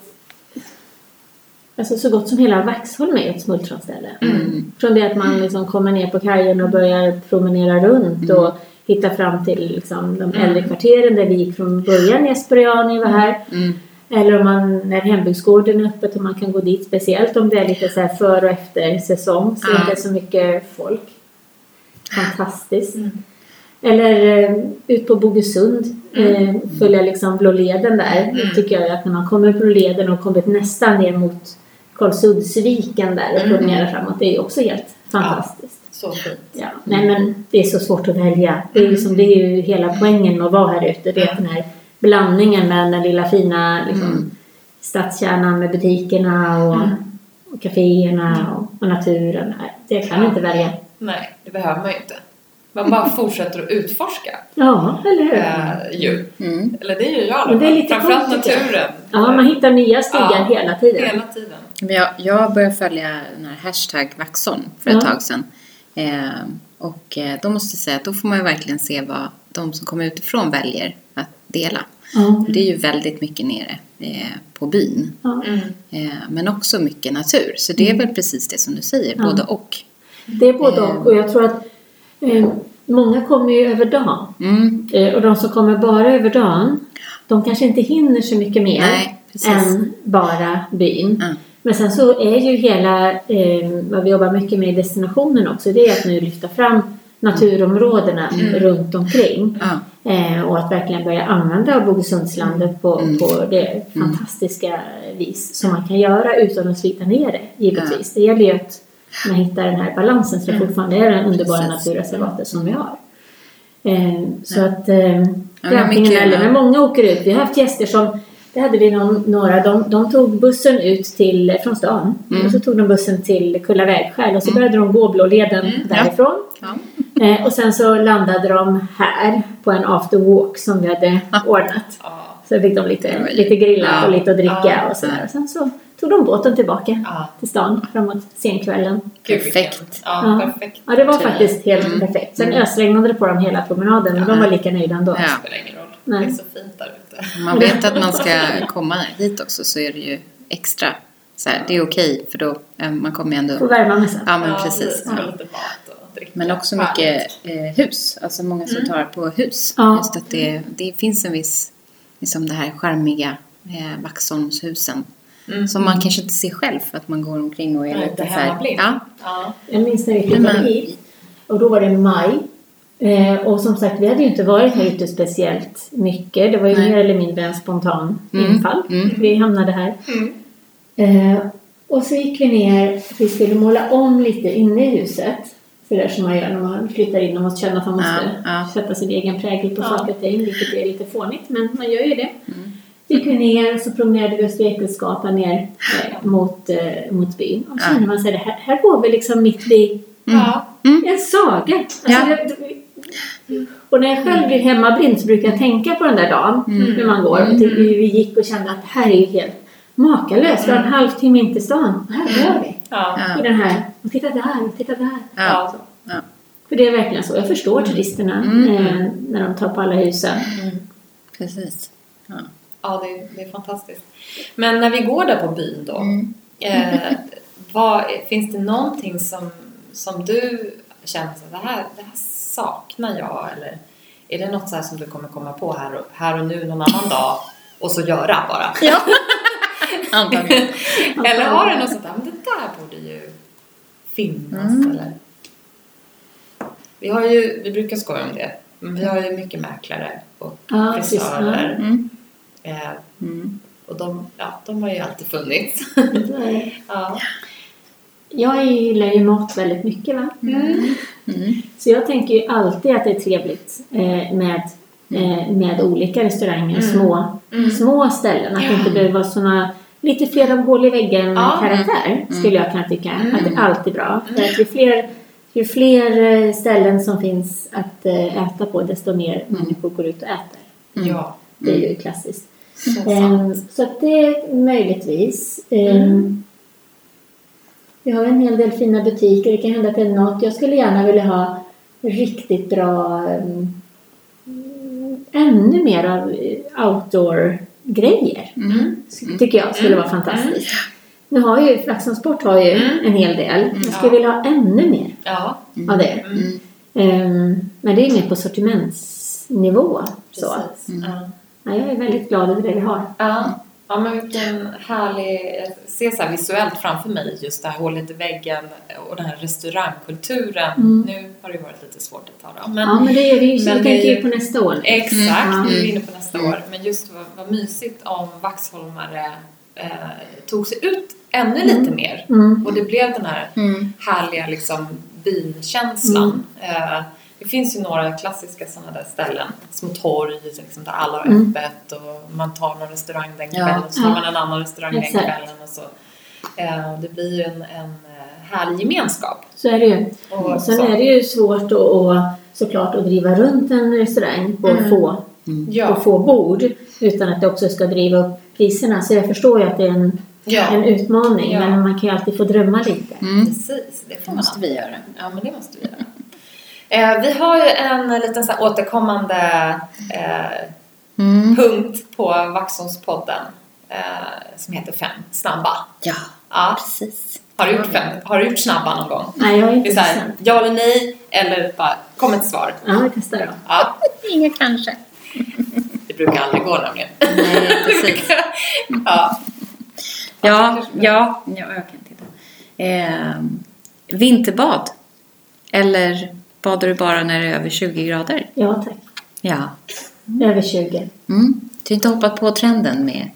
Alltså så gott som hela Vaxholm är ett smultronställe. Mm. Från det att man liksom kommer ner på kajen och börjar promenera runt Mm. och hitta fram till liksom de äldre kvarteren där vi gick från början. Jesper och jag var här. Mm. Eller om man, när hembygdsgården är öppet och man kan gå dit. Speciellt om det är lite så här för och efter säsong. Så Ja. det inte är så mycket folk. Fantastiskt. Mm. Eller eh, ut på Bogesund. Eh, följa liksom Blå leden där. Det tycker jag att när man kommer på Blå leden och kommit nästan ner mot Karlsuddsviken där och promenerar framåt. Det är också helt fantastiskt. Så fint. Ja. Nej men det är så svårt att välja. Det är, liksom, det är ju hela poängen med att vara här ute. Det är den här blandningen med den lilla fina liksom, stadskärnan med butikerna och, och kaféerna och, och naturen. Det kan man inte välja. Nej, det behöver man ju inte. Man bara fortsätter att utforska Ja, eller hur? äh, ju. Mm. Eller det gör jag Men det är lite Framförallt jag. naturen. Ja, man hittar nya stigar Ja. hela tiden. Hela tiden. Men Jag, jag började följa den här hashtag Vaxholm för ett Ja. tag sedan. Eh, och eh, då måste jag säga att då får man ju verkligen se vad de som kommer utifrån väljer att dela. För det är ju väldigt mycket nere eh, på byn. Mm. Eh, men också mycket natur. Så det är väl precis det som du säger, både och. Det är både och. Och jag tror att eh, många kommer ju över dagen. Mm. Eh, och de som kommer bara över dagen, de kanske inte hinner så mycket mer Nej, än bara byn. Ja. Men sen så är ju hela, eh, vad vi jobbar mycket med i destinationen också, det är att nu lyfta fram naturområdena runt omkring. Ja. Eh, och att verkligen börja använda Bogesundslandet på, Mm. på det fantastiska vis som man kan göra utan att slita ner det, givetvis. Det gäller ju att man hittar den här balansen så det fortfarande är den underbara Mm. Precis. naturreservatet som vi har. Eh, så att eh, Ja, det mycket- eller. Men många åker ut. Vi har haft gäster som det hade vi någon, några, de, de tog bussen ut till, från stan Mm. och så tog de bussen till Kulla vägskäl och så började de gå Blå leden Mm, ja. därifrån. Ja. Eh, och sen så landade de här på en after walk som vi hade ordnat. Ja. Så fick de Det lite, lite grillat ja, och lite att dricka ja, och sådär. ja. Och sen så tog de båten tillbaka Ja. till stan framåt senkvällen. Perfekt. Ja, Ja. perfekt. Ja, det var faktiskt helt Mm. perfekt. Sen ösregnade det på dem hela promenaden men de var lika nöjda ändå. Ja. Det spelar ingen roll. Nej. Det är så fint där ute. Man vet att man ska [LAUGHS] komma hit också så är det ju extra. Så här, det är okej för då eh, man kommer ändå... Får värma med sig. Ja men precis. Och. Men också mycket eh, hus. Alltså många som tar på hus. Ja. Just att det, det finns en viss, liksom det här charmiga eh, Vaxholmshusen. Mm. Som man kanske inte ser själv för att man går omkring och är Nej, lite inte så här. hemmablind. Ja, Ja. Jag minns när vi flyttade hit och då var det maj. Eh, och som sagt, vi hade ju inte varit här ute speciellt mycket. Det var ju Nej. mer eller mindre en spontan Mm, infall. mm. Vi hamnade här. Mm. Eh, och så gick vi ner, vi skulle måla om lite inne i huset. Så där som man gör när man flyttar in och måste känna att man måste Ja, ja. sätta sin egen prägel på Ja. saker och ting, vilket är lite fånigt, men man gör ju det. Mm. Gick vi ner och så promenerade vi Östra Ekensgatan ner eh, mot, eh, mot byn. Och så Ja. kände man sig, här, här går vi liksom mitt i Ja. en saga. Alltså, Ja. det, det, och när jag själv blir hemmablind så brukar jag tänka på den där dagen när man går. Och till, vi gick och kände att det här är ju helt makalöst. Vi har en halvtimme in till stan och här går vi. Ja. I den här. Och titta där och titta där. Ja. Ja. För det är verkligen så. Jag förstår turisterna Mm. eh, när de tar på alla husen. precis. Ja. Det är, det är fantastiskt. Men när vi går där på byn då. Mm. Eh, vad, finns det någonting som, som du känner att det här, det här saknar jag? Eller är det något så här som du kommer komma på här och, här och nu någon annan dag och så göra bara? Ja. [LAUGHS] Antagligen. eller har du något sånt där, men det där borde ju finnas Mm. eller? Vi har ju, vi brukar skoja om det, men vi har ju mycket mäklare och Ja, frisörer. Mm. Eh, Mm. och de, ja, de har ju alltid funnits. [LAUGHS] Ja. Jag gillar ju mat väldigt mycket va. Mm. Så jag tänker ju alltid att det är trevligt eh, med, eh, med olika restauranger, Mm. små, Mm. små ställen. Att det inte behöver vara såna lite fler av hål i väggen Ja. karaktär skulle jag kunna tycka. Mm. Att det alltid är bra. Mm. För att ju fler, ju fler ställen som finns att äta på desto mer människor går ut och äter. Mm. ja, Det är ju klassiskt. Så. Ehm, så att det är möjligtvis. Ehm, Mm. Vi har en hel del fina butiker. Det kan hända att det är något. Jag skulle gärna vilja ha riktigt bra ehm, mm, ännu mer av outdoor-grejer. Mm. Tycker jag skulle Mm. vara fantastiskt. Nu har ju Flaxon Sport har ju Mm. en hel del. Jag skulle Ja. vilja ha ännu mer Ja, av det. mm. Men det är mer på sortimentsnivå. Så. precis. Mm. Ja. Ja, jag är väldigt glad över det vi har. Ja. ja, men vilken härlig... Jag ser så här visuellt framför mig just det här hålet i väggen och den här restaurangkulturen. Mm. Nu har det ju varit lite svårt ett tag då. Men, Ja, men det är vi ju. Men vi det tänker ju på nästa år. Exakt, Mm. nu är vi inne på nästa år. Men just vad, vad mysigt om Vaxholmare eh, tog sig ut ännu lite mer. Mm. Och det blev den här Mm. härliga liksom binkänslan. Eh, det finns ju några klassiska sådana där ställen, små torg liksom, där alla har Mm. öppet och man tar någon restaurang den Ja. kvällen och så tar Ja. man en annan restaurang den Exakt. kvällen och så. Eh, det blir ju en, en eh, härlig gemenskap. Så är det ju. Och Sen så. är det ju svårt att, såklart att driva runt en restaurang på, Mm. få, Ja, på få bord utan att det också ska driva upp priserna. Så jag förstår ju att det är en, ja. en utmaning Ja. men man kan ju alltid få drömma lite. Mm. precis. Det får Det man måste vi göra. Ja, men det måste vi göra. Eh, vi har ju en liten så här återkommande eh, Mm. punkt på Vaxholmspodden eh, som heter Fem snabba. Ja, Ja. precis. Har du gjort fem? Har du gjort snabba någon gång? Nej, jag är Det är inte så här, ja eller nej, eller bara kom ett svar. Ja, vi testar då. Ja, [LAUGHS] Inget kanske. det brukar aldrig gå nämligen. Nej, precis. [LAUGHS] Ja. Ja, ja, ja, jag kan titta. Eh, vinterbad. Eller badar du bara när det är över 20 grader? Ja, tack. Ja. Över 20. Mm. Du har inte hoppat på trenden med...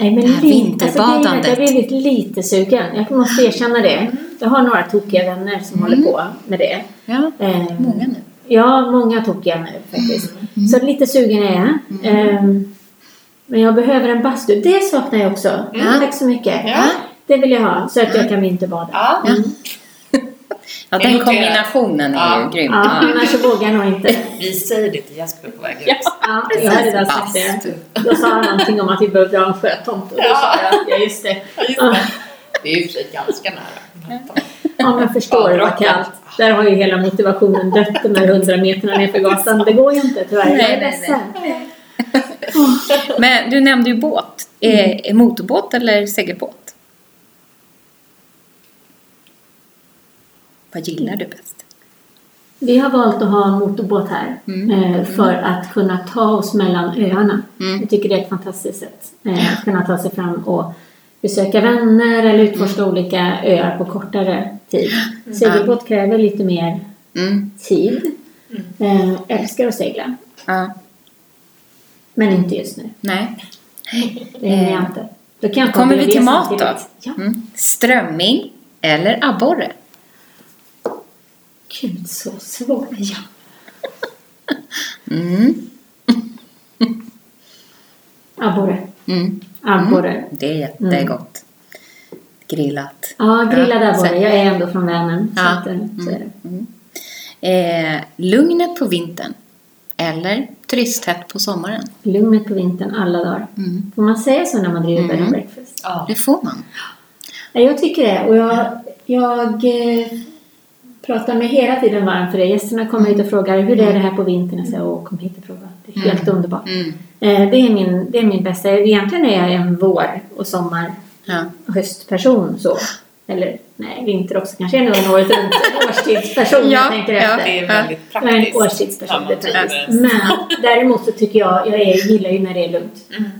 Nej, men Det här lite, alltså, vinterbadandet. jag har blivit lite sugen. Jag måste erkänna det. Jag har några tokiga vänner som Mm. håller på med det. Ja, Ehm, många nu. Ja, många tokiga nu faktiskt. Så lite sugen är jag. Ehm, men jag behöver en bastu. Det saknar jag också. Mm. Tack så mycket. Ja. Det vill jag ha så att jag kan vinterbada. Ja. Ja. Är den kombinationen är Ja. ju grym. Ja, annars så vågar jag nog inte. [LAUGHS] Vi säger det till Jesper på väg ut. Ja. Ja, jag hade redan sagt det. Då sa han någonting om att vi behövde ha en sjötomt. Och då Ja. sa jag, ja just det. Just det. Det är ju för sig ganska nära. Ja, men förstår du vad kallt. Där har ju hela motivationen dött de där hundra meterna nerför gatan. Det går ju inte tyvärr. Jag Nej, är nej, ledsen. Men du nämnde ju båt. Är, är motorbåt eller segelbåt? Vad gillar du bäst? Vi har valt att ha en motorbåt här Mm. eh, för att kunna ta oss mellan öarna. Mm. Jag tycker det är ett fantastiskt sätt eh, att kunna ta sig fram och besöka vänner eller utforska Mm. olika öar på kortare tid. Segelbåt kräver lite mer Mm. tid. Eh, älskar att segla, men inte just nu. Nej. Det hinner jag inte. Då kan jag Kommer vi till mat då? Ja. Mm. Strömming eller abborre? Gud, så. Ja. Mm. Abborre. Mm. Abborre. Det är jättegott. Grillat. Ja, grillad Ja, abborre. Jag är ändå från Vänern. Så Ja. att, eh, så är det. Eh, lugnet på vintern eller turisthett på sommaren? Lugnet på vintern alla dagar. Mm. Får man säga så när man driver bed and breakfast? Ja. Det får man. Ja, jag tycker det. Och jag, jag, eh, pratar mig hela tiden varm för det. Gästerna kommer hit och frågar hur är det här på vintern? Jag säger åh, kom hit och prova. Det är helt underbart. Mm. Eh, det, är min, det är min bästa. Egentligen är jag en vår och sommar Ja. höstperson så. Eller nej, vinter också kanske. Är nog en året runt en årstidsperson Ja, jag tänker ja. efter. Det är väldigt praktiskt. årstidsperson, Ja, det är men- Men däremot så tycker jag, jag är, gillar ju när det är lugnt.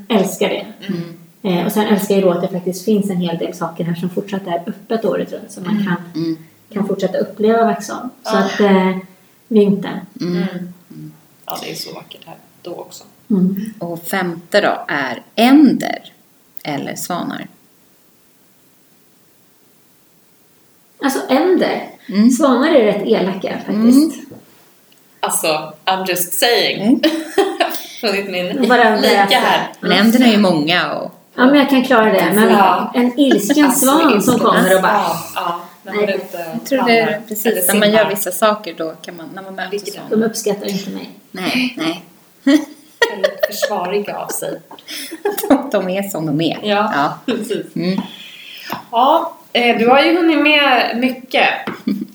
Älskar det. Mm. Eh, och sen älskar jag då att det faktiskt finns en hel del saker här som fortsatt är öppet året runt. Så man kan, Mm. Kan fortsätta uppleva Vaxholm. Så Ja. att eh, vintern. Mm. Ja, det är så vackert här då också. Mm. Och femte då är änder eller svanar. Alltså änder. Mm. Svanar är rätt elaka faktiskt. Alltså, I'm just saying. Mm. [LAUGHS] Från ditt minne. Lika här. Men änderna är ju många och Ja, men jag kan klara det. Men Ja. en ilsken Alltså, svan som kommer och bara... Ja, ja. När man Nej. inte jag tror det är precis när man gör vissa saker då kan man, när man möter svanar. De uppskattar inte mig. Nej, nej. Väldigt försvariga av sig. De, [LAUGHS] de är som de är. Ja, Ja. precis. Mm. Ja, eh, du har ju hunnit med mycket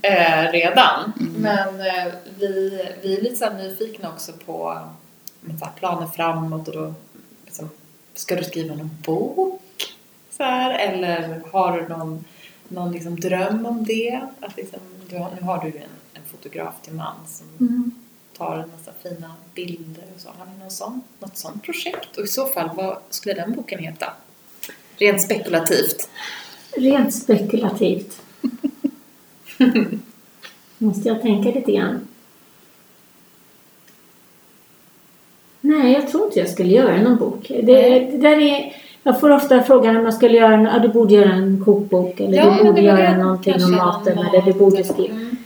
eh, redan. Men eh, vi, vi är lite nyfikna också på planer framåt och då ska du skriva någon bok? Så här, eller har du någon, någon liksom dröm om det? Att liksom, du har, nu har du en, en fotograf till man som Mm. tar en massa fina bilder och så. Har ni någon sån, något sånt projekt? Och i så fall, vad skulle den boken heta? Rent spekulativt. Rent spekulativt. [LAUGHS] Måste jag tänka lite grann. Nej, jag tror inte jag skulle göra någon bok. Det, det där är, jag får ofta frågan om jag skulle göra en, ja, du borde göra en kokbok eller Ja, du borde göra någonting om maten mat eller du borde skriva. Mm.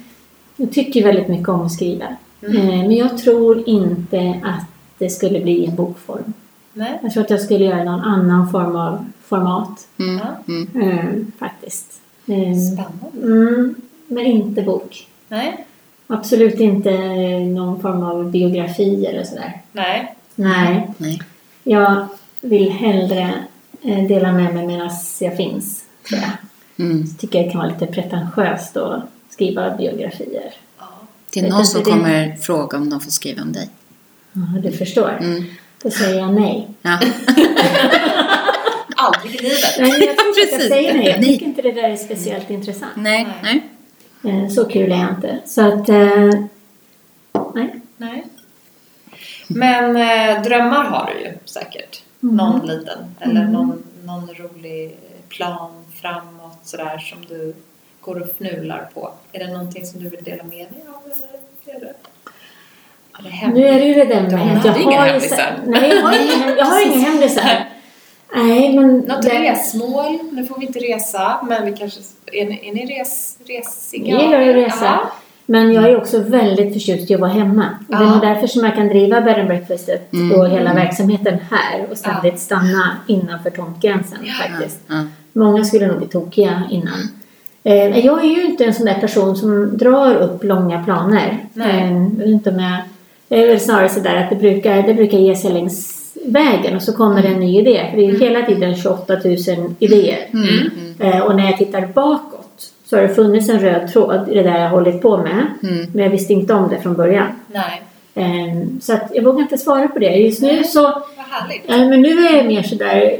Jag tycker väldigt mycket om att skriva. Mm. Eh, men jag tror inte att det skulle bli en bokform. Nej. Jag tror att jag skulle göra någon annan form av format. Mm. Mm. Eh, faktiskt. Eh, Spännande. mm, men inte bok. Nej. Absolut inte någon form av biografi eller sådär. Nej. Nej, Nej. jag vill hellre eh, dela med mig medan jag finns. Tror jag. Mm. Så tycker jag det kan vara lite pretentiöst att skriva biografier. Ja. Det är någon som det. kommer fråga om de får skriva om dig. Ja, du förstår. Mm. Då säger jag nej. Ja. [LAUGHS] Aldrig i livet. Nej, jag tror inte jag Precis. säger nej. Jag tycker inte det där är speciellt intressant. Nej, nej. Eh, Så kul är jag inte. Så att... eh, Nej. Nej. Men eh, drömmar har du ju säkert. Mm. Någon liten. Eller Mm. någon, någon rolig plan framåt sådär som du går och fnular på. Är det någonting som du vill dela med dig av? Eller är det, är det hemligt? Nu är det ju det där med att inga har ju hemlisar. så- Nej, jag har inga, jag har inga hemlisar. [LAUGHS] Nej, men... Något det- resmål? Nu får vi inte resa, men vi kanske... Är ni, är ni res, resiga? Jag gillar att resa. Ja. Men jag är också väldigt förtjust i att vara hemma. Och Det är Ja. nog därför som jag kan driva bed and breakfastet Mm. och hela verksamheten här och ständigt stanna innanför tomtgränsen faktiskt. Ja. Många skulle nog bli tokiga innan. Eh, jag är ju inte en sån där person som drar upp långa planer. Nej. Eh, jag vet inte om jag, jag är väl snarare sådär att det brukar, det brukar ge sig längs vägen och så kommer det en ny idé. För det är ju hela tiden 28 000 idéer. Mm. Mm. Eh, och när jag tittar bakåt så har det funnits en röd tråd i det där jag hållit på med. Mm. Men jag visste inte om det från början. Nej, Eh, så att jag vågar inte svara på det. Just nu så vad men nu är jag mer sådär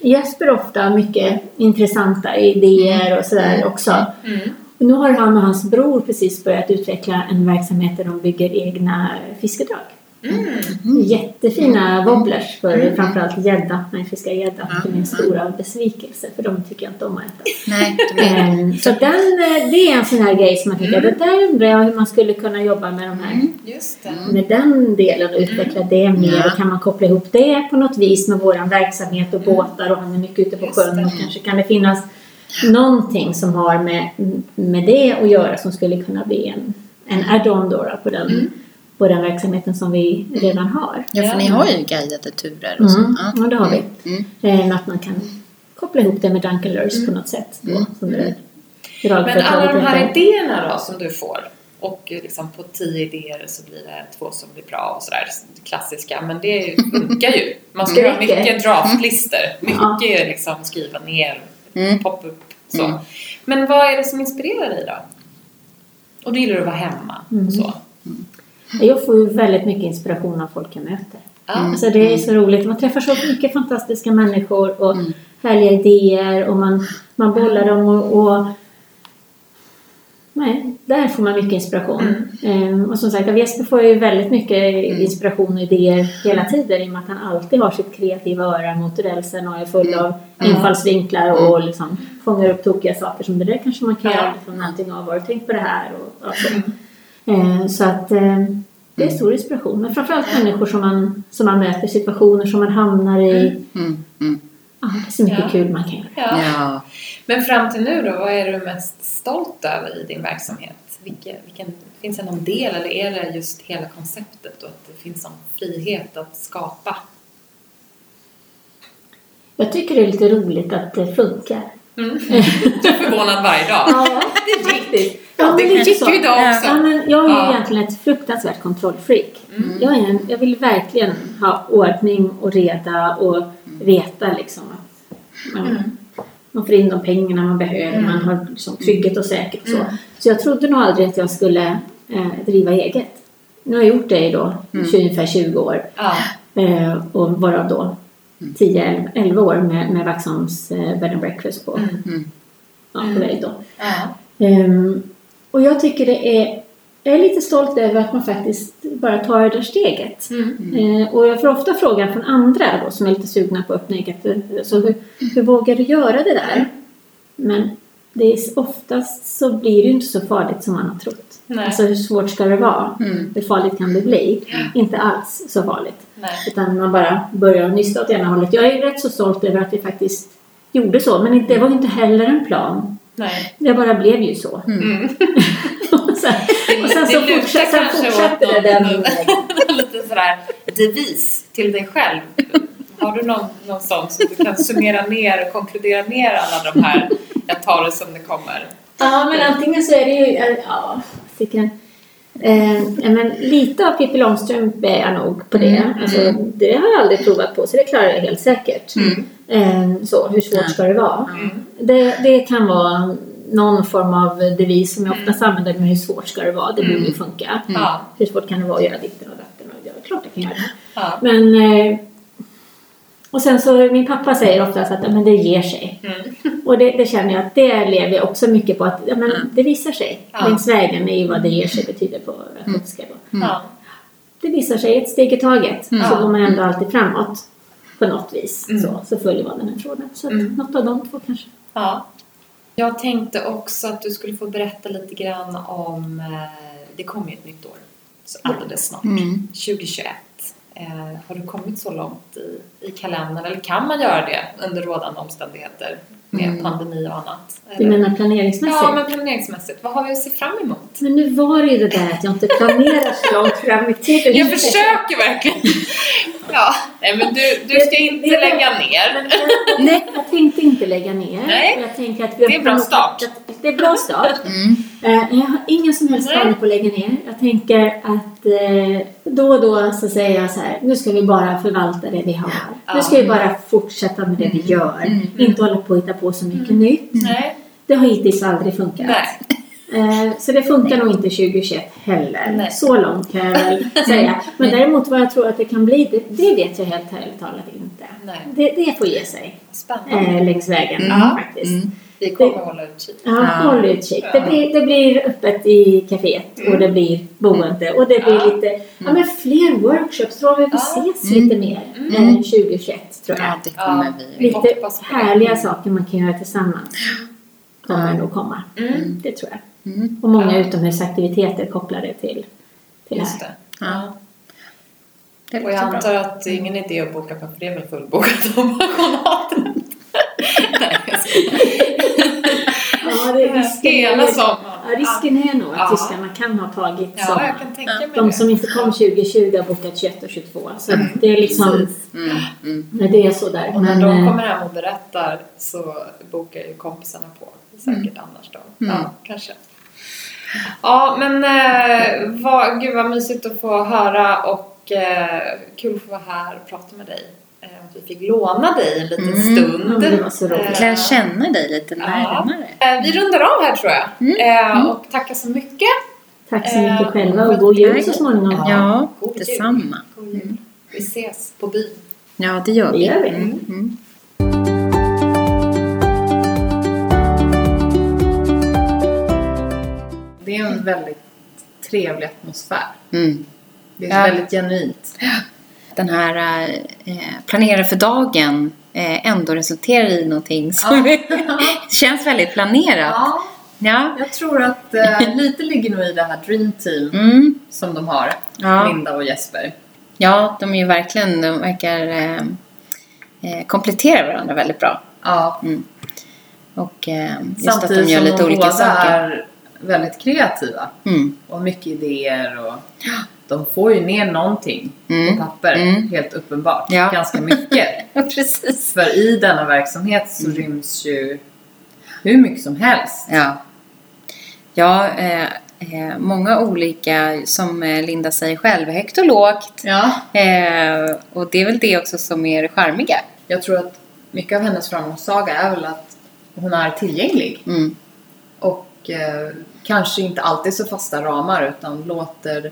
Jesper ofta mycket intressanta idéer och sådär också. Mm. Nu har han och hans bror precis börjat utveckla en verksamhet där de bygger egna fiskedrag. Mm. Jättefina wobblers för framförallt gädda. Jag fiskar gädda. Det är min stora besvikelse för de tycker jag inte om att äta. Nej, det Ehm, så den, eh, det är en sån här grej som man tycker, det där undrar jag hur man skulle kunna jobba med de här det. med den delen och utveckla det mer. Ja. Och kan man koppla ihop det på något vis med våran verksamhet och båtar och han är mycket ute på Just sjön. det. Och kanske kan det finnas någonting som har med, med det att göra som skulle kunna bli en, en add-on på, den, på den verksamheten som vi redan har. Ja, för ni har ju guidade turer och så. Mm, Ja. ja, det har vi. Mm. Eh, med att man kan koppla ihop det med Duncan Lures på något sätt. Då, Mm. som det Men alla de här heter. idéerna då som du får och eh, liksom på tio idéer så blir det två som blir bra och sådär klassiska men det är ju- funkar ju. Man ska ha mycket draftlistor, Ja. mycket liksom skriva ner, Mm. pop-up så. Mm. Men vad är det som inspirerar dig då? Och då gillar du att vara hemma Mm. och så. Jag får ju väldigt mycket inspiration av folk jag möter. Ja. Alltså det är så roligt. Man träffar så mycket fantastiska människor och Mm. härliga idéer och man, man bollar dem och, och Nej, där får man mycket inspiration. Ehm, och som sagt, av Jesper får jag ju väldigt mycket inspiration och idéer hela tiden i och med att han alltid har sitt kreativa öra mot rälsen och är full av infallsvinklar och liksom fångar upp tokiga saker som det där kanske man kan Ja. göra liksom någonting av. Har du tänkt på det här? Och, och så. Ehm, så att ehm, det är stor inspiration. Men framförallt människor som man, som man möter, situationer som man hamnar i. Mm. Mm. Ja, det är så mycket Ja. kul man kan göra. Ja. Ja. Men fram till nu då, vad är du mest stolt över i din verksamhet? Vilken, vilken, finns det någon del eller är det just hela konceptet och att det finns en frihet att skapa? Jag tycker det är lite roligt att det funkar. Mm. Du är förvånad varje dag. Ja, [LAUGHS] det är faktiskt. Ja, det så. vi idag också. Ja, men jag är ju Ja. egentligen ett fruktansvärt kontrollfreak. Mm. Jag, är en, jag vill verkligen ha ordning och reda och veta liksom att man, Mm. man får in de pengarna man behöver, man har liksom trygghet och säkert och så. Så jag trodde nog aldrig att jag skulle eh, driva eget. Nu har jag gjort det i då Mm. ungefär 20 år. Ja. Eh, och varav då 10-11 år med, med Vaxholms eh, bed and breakfast på, Mm. ja, på väg då. Ja. Ehm, och jag tycker det är, jag är lite stolt över att man faktiskt bara tar det där steget. Mm. Eh, och jag får ofta frågan från andra då, som är lite sugna på att. Så hur, hur vågar du göra det där? Men det är, oftast så blir det inte så farligt som man har trott. Nej. Alltså hur svårt ska det vara? Mm. Hur farligt kan det bli? Inte alls så farligt. Nej. Utan man bara börjar nysta åt ena hållet. Jag är rätt så stolt över att vi faktiskt gjorde så. Men det var inte heller en plan. Nej. Det bara blev ju så. Mm. [LAUGHS] och sen, och sen så Det fortsätter, sen kanske fortsätter det den. [LAUGHS] Lite sådär devis till dig själv. Har du någon, någon sån som du kan summera ner och konkludera ner alla de här, jag tar det som det kommer? Ja, men antingen så är det ju... eh, Ja, vilken... Eh, men lite av Pippi Långstrump är jag nog på det. Mm, Alltså, det har jag aldrig provat på, så det klarar jag helt säkert. Eh, så, hur svårt ska det vara? Mm. Det, det kan vara någon form av devis som jag oftast använder, men hur svårt ska det vara? Det borde ju funka. Ja. Hur svårt kan det vara att göra ditten och datten? Och ja, klart jag kan göra det. Men... Eh, och sen så, min pappa säger oftast att ja, men det ger sig. Mm. Och det, det känner jag att det lever jag också mycket på. Att ja, men det visar sig. Ja. Längs vägen är ju vad det ger sig betyder på östgötska. Ja. Det visar sig ett steg i taget. Mm. Så går man ändå alltid framåt. På något vis. Mm. Så, så följer man den här tråden. Så Mm. något av de två kanske. Ja. Jag tänkte också att du skulle få berätta lite grann om, eh, det kommer ju ett nytt år så alldeles snart, Mm. 2021. Eh, har du kommit så långt i, i kalendern eller kan man göra det under rådande omständigheter med Mm. pandemi och annat? Du Eller? menar planeringsmässigt? Ja, men planeringsmässigt. Vad har vi att se fram emot? Men nu var det ju det där att jag inte planerar så långt fram i tiden. Jag försöker verkligen! [LAUGHS] Ja, nej men du, du ska inte lägga ner. Nej. jag tänkte inte lägga ner. Nej. Jag tänker att vi Det är en bra start. Det är en bra start. Mm. Eh, Jag har ingen som helst planer på att lägga ner. Jag tänker att eh, då och då så säger jag så här, nu ska vi bara förvalta det vi har. Ja. Nu ska vi bara fortsätta med det vi gör. Mm. Inte hålla på och hitta på så mycket nytt. Nej. Det har hittills aldrig funkat. Nej. Eh, Så det funkar nog inte 2021 heller. Nej. Så långt kan jag väl [LAUGHS] säga. Men däremot vad jag tror att det kan bli, det, det vet jag helt ärligt talat inte. Nej. Det, det får ge sig Spännande. eh, längs vägen Ja. faktiskt. Mm. Vi kommer hålla utkik. Ja, håll utkik. Ja. Det, blir, det blir öppet i kaféet och det blir boende och det blir Ja. lite, ja men fler workshops. Tror vi får Ja. ses Mm. lite mer Mm. eh, 2021 tror jag. Ja, det kommer vi. Lite det. härliga saker man kan göra tillsammans kommer nog komma. Mm. Det tror jag. Mm. Och många Ja. utomhusaktiviteter kopplade till, till Just här. det. Ja. Det Och jag antar bra. att det är ingen idé att boka på för [LAUGHS] [LAUGHS] det är väl fullbokat om pensionatet? Ja, det, risken, Hela är, sommaren. ja, risken är nog att Ja. tyskarna kan ha tagit Ja, sommaren. jag kan tänka mig De det. som inte kom 2020 har bokat 21 och 22. Så att det är liksom. Mm. Mm. det är sådär. Och när Men, de eh, kommer hem och berättar så bokar ju kompisarna på. Säkert annars då. Mm. Ja, kanske. Ja, men eh, vad, gud vad mysigt att få höra och eh, kul att få vara här och prata med dig. Eh, att vi fick låna dig en liten Mm. stund. Ja, det var så roligt. Eh, Lära känna dig lite Ja. närmare. Eh, Vi rundar av här tror jag. Mm. Eh, Mm. Och tackar så mycket Tack så mycket själva och god jul så småningom. Ja, god detsamma. God jul. Vi ses på byn. Ja, det gör Det vi. gör vi. Det är en väldigt trevlig atmosfär. Mm. Det är Ja. väldigt genuint. Den här eh, planera för dagen eh, ändå resulterar i någonting som [LAUGHS] känns väldigt planerat. Ja, Ja. jag tror att eh, [LAUGHS] lite ligger nog i det här Dream Team Mm. som de har. Ja. Linda och Jesper. ja, de är ju verkligen, de verkar eh, eh, komplettera varandra väldigt bra. Ja. Och eh, just att de Samtidigt gör som lite de olika båda saker. är väldigt kreativa. Mm. Och mycket idéer och de får ju ner någonting Mm. på papper. Mm. Helt uppenbart. Ja. Ganska mycket. [LAUGHS] Precis. För i denna verksamhet så Mm. ryms ju hur mycket som helst. Ja. Ja, eh, eh, många olika, som eh, Linda säger själv, högt och lågt. Ja. Eh, och det är väl det också som är det charmiga. Jag tror att mycket av hennes framgångssaga är väl att hon är tillgänglig. Mm. Och eh, kanske inte alltid så fasta ramar utan låter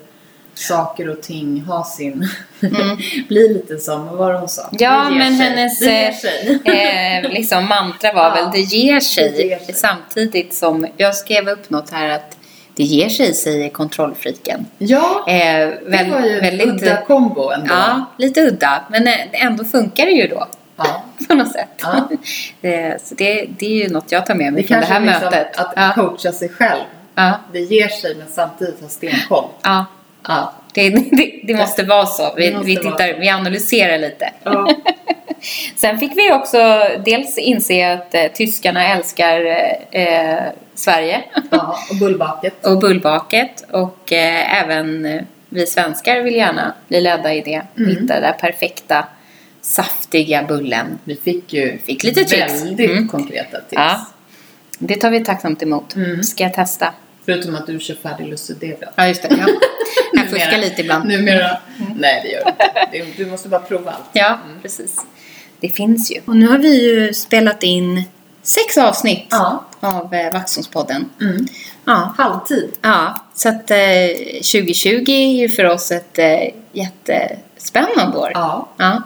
saker och ting ha sin... Mm. [LAUGHS] bli lite som, vad var det hon sa? Ja, Det men sig. hennes Det eh, sig. [LAUGHS] eh, liksom mantra var Ja. väl det ger sig. Det ger sig. Samtidigt som jag skrev upp något här att det ger sig, säger kontrollfriken. Ja, Eh, det väl, var ju en väldigt, udda kombo ändå. Ja, lite udda. Men eh, ändå funkar det ju då. Ja. [LAUGHS] På något sätt. Ja. Eh, så det, det är ju något jag tar med mig Det från det här är liksom mötet. att ja, coacha sig själv. ja, Det ger sig men samtidigt ha stenkoll. ja. Ja. Det, det, det måste vara så. Vi, Det vi, tittar, vi analyserar lite. Ja. [LAUGHS] Sen fick vi också dels inse att eh, tyskarna älskar eh, Sverige ja. Och bullbaket. [LAUGHS] och bullbaket och eh, även eh, vi svenskar vill gärna bli ledda i det. Mm. Hitta den där perfekta saftiga bullen. Vi fick ju Fick lite tips. väldigt Mm. konkreta tips. Ja. Det tar vi tacksamt emot. Mm. Ska jag testa? Förutom att du kör färdig Lucidevia. Ja, just det. Ja. [LAUGHS] Jag fuskar lite ibland. Numera. Nej, det gör du inte. Det- Du måste bara prova allt. Ja, precis. Det finns ju. Och nu har vi ju spelat in sex avsnitt Ja. av eh, Vaxholmspodden. Mm. Ja. Halvtid. ja, så att eh, 2020 är ju för oss ett eh, jättespännande år. Ja. Ja.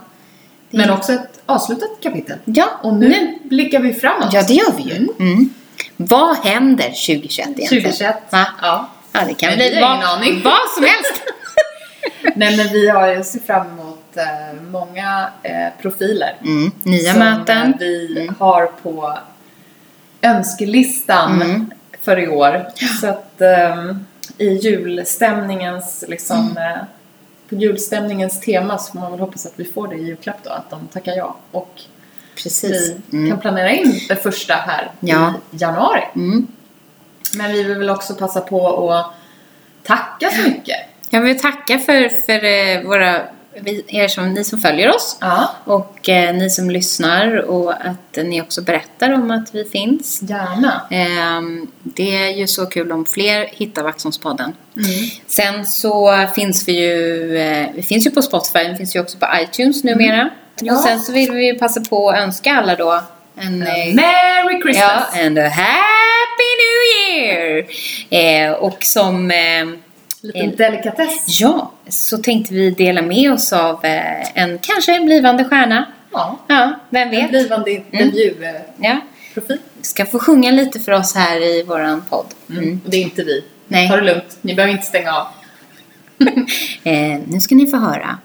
Men också ett avslutat kapitel. Ja, Och nu blickar vi framåt. Ja, det gör vi ju. Mm. Mm. Vad händer 2021 egentligen? 2021. Va? Ja. Ja, det kan Nej, bli vad, aning. [LAUGHS] vad som helst. [LAUGHS] Nej, men vi har ju sett fram emot eh, många eh, profiler. Mm. Nya som möten. eh, vi Mm. har på önskelistan Mm. för i år. Så att ehm, i julstämningens liksom Mm. eh, på julstämningens tema så får man väl hoppas att vi får det i julklapp då, att de tackar ja. Och Precis. vi Mm. kan planera in det första här Ja. i januari. Mm. Men vi vill väl också passa på att tacka så mycket. Jag vill tacka för, för eh, våra, vi- er som, ni som följer oss Ja, och eh, ni som lyssnar och att ni också berättar om att vi finns. gärna. Ehm, det är ju så kul om fler hittar Vaxholmspodden. Mm. Sen så finns vi ju, eh, vi finns ju på Spotify, vi finns ju också på iTunes numera. Ja. Och sen så vill vi ju passa på att önska alla då en... eh, Merry Ja, Christmas! and a happy new year! Eh, och som... Eh, Liten delikatess. ja, så tänkte vi dela med oss av eh, en kanske en blivande stjärna. Ja. Ja, vem En vet? blivande intervjuprofil. Ja, ska få sjunga lite för oss här i våran podd. Mm. Och det är inte vi. Nej. Ta det lugnt. Ni behöver inte stänga av. [LAUGHS] Eh, nu ska ni få höra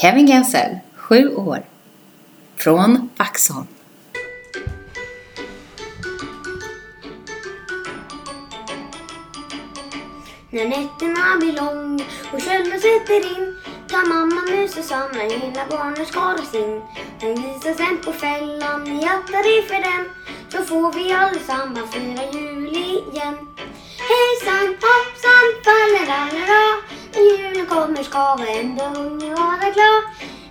Kevin Gansell, sju år, från Vaxholm. När nätterna blir långa och kölden sätter in tar mamma musen samman hela barnens sin. in. Hon visar sen på fällan, hjärta det för den så får vi allesammans fira jul igen. Hejsan hoppsan fallerallera när julen kommer ska varenda unge vara glad.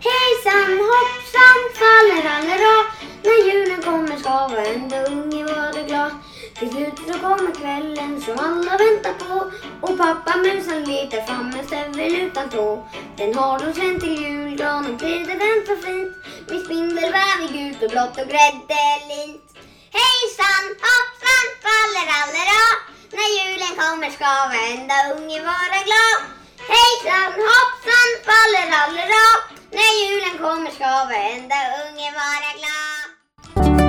Hejsan hoppsan fallerallera när julen kommer ska varenda unge vara glad. Till slut så kommer kvällen som alla väntar på och pappa musen letar fram en stövel utan tå. Den har de sen till julgranen pryder den så fint med spindelväv i gult och blått och gräddelint. Hejsan hoppsan fallerallera när julen kommer ska varenda unge vara glad. Hejsan hoppsan fallerallera. När julen kommer ska varenda unge vara glad.